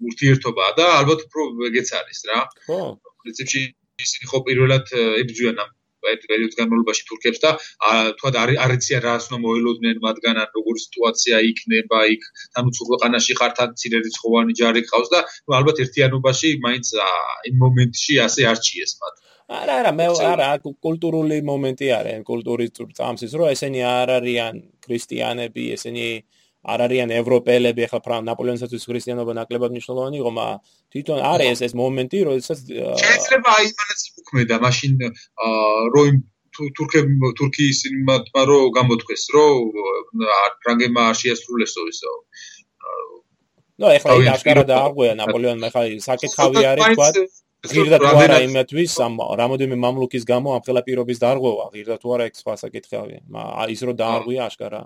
ურთიერთობა და ალბათ უფრო ეგეც არის რა. ხო. პრინციპში ისინი ხო პირველად ებძვიან ამ ერთ პერიოდს განმავლობაში თურქებს და თქვა არ იციან რას უნდა მოელოდნენ მათგან ან როგორი სიტუაცია იქნება იქ. თან უცხო ქვეყანაში ხართან ცირერი ცხოვანი ჯარი ყავს და ალბათ ერთიანობაში მაინც იმ მომენტში ასე არჩიეს მათ. არა არა მე არა კულტურული მომენტი არის კულტურის წამსის რომ ესენი არ არიან ქრისტიანები ესენი არ არიან ევროპელები ახლა ფრან ნაპოლეონსაც ქრისტიანობა ნაკლებად მნიშვნელოვანი იყო მაგრამ თვითონ არის ეს მომენტი როდესაც შეიძლება აი მანაც მოქმედა მაშინ რომ თურქები თურქიის იმათმა რომ გამოთქვეს რომ ფრანგებმა არ შეასრულესო ისო ნუ ახლა ის აღკარა დააღვია ნაპოლეონმა ახლა საკითხავი არის თქვა ღირდა თუ არა იმათვის ამ რამოდენიმე მამლუქის გამო ამ ხელაპირობის დარღვევა ღირდა თუ არა ეგ სხვა საკითხავია მაგრამ ის რომ დააღვია აშკარა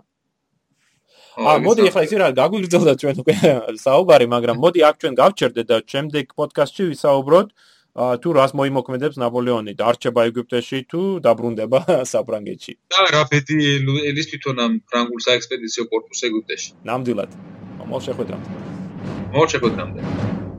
ა მოდი ახლა ისე რა გაგვიგრძელდა ჩვენ უკვე <laughs> საუბარი მაგრამ მოდი აქ ჩვენ გავჩერდეთ და შემდეგ პოდკასტში ვისაუბროთ თუ რას მოიმოქმედებს ნაპოლეონი დარჩება ეგვიპტეში თუ დაბრუნდება <laughs> საფრანგეთში. და რა ფეთი ელის თვითონ ამ ფრანგულ საექსპედიციო კორპუს ეგვიპტეში? ნამდვილად. მოლ შეხვედრამდე მოლ შეხვედრამდე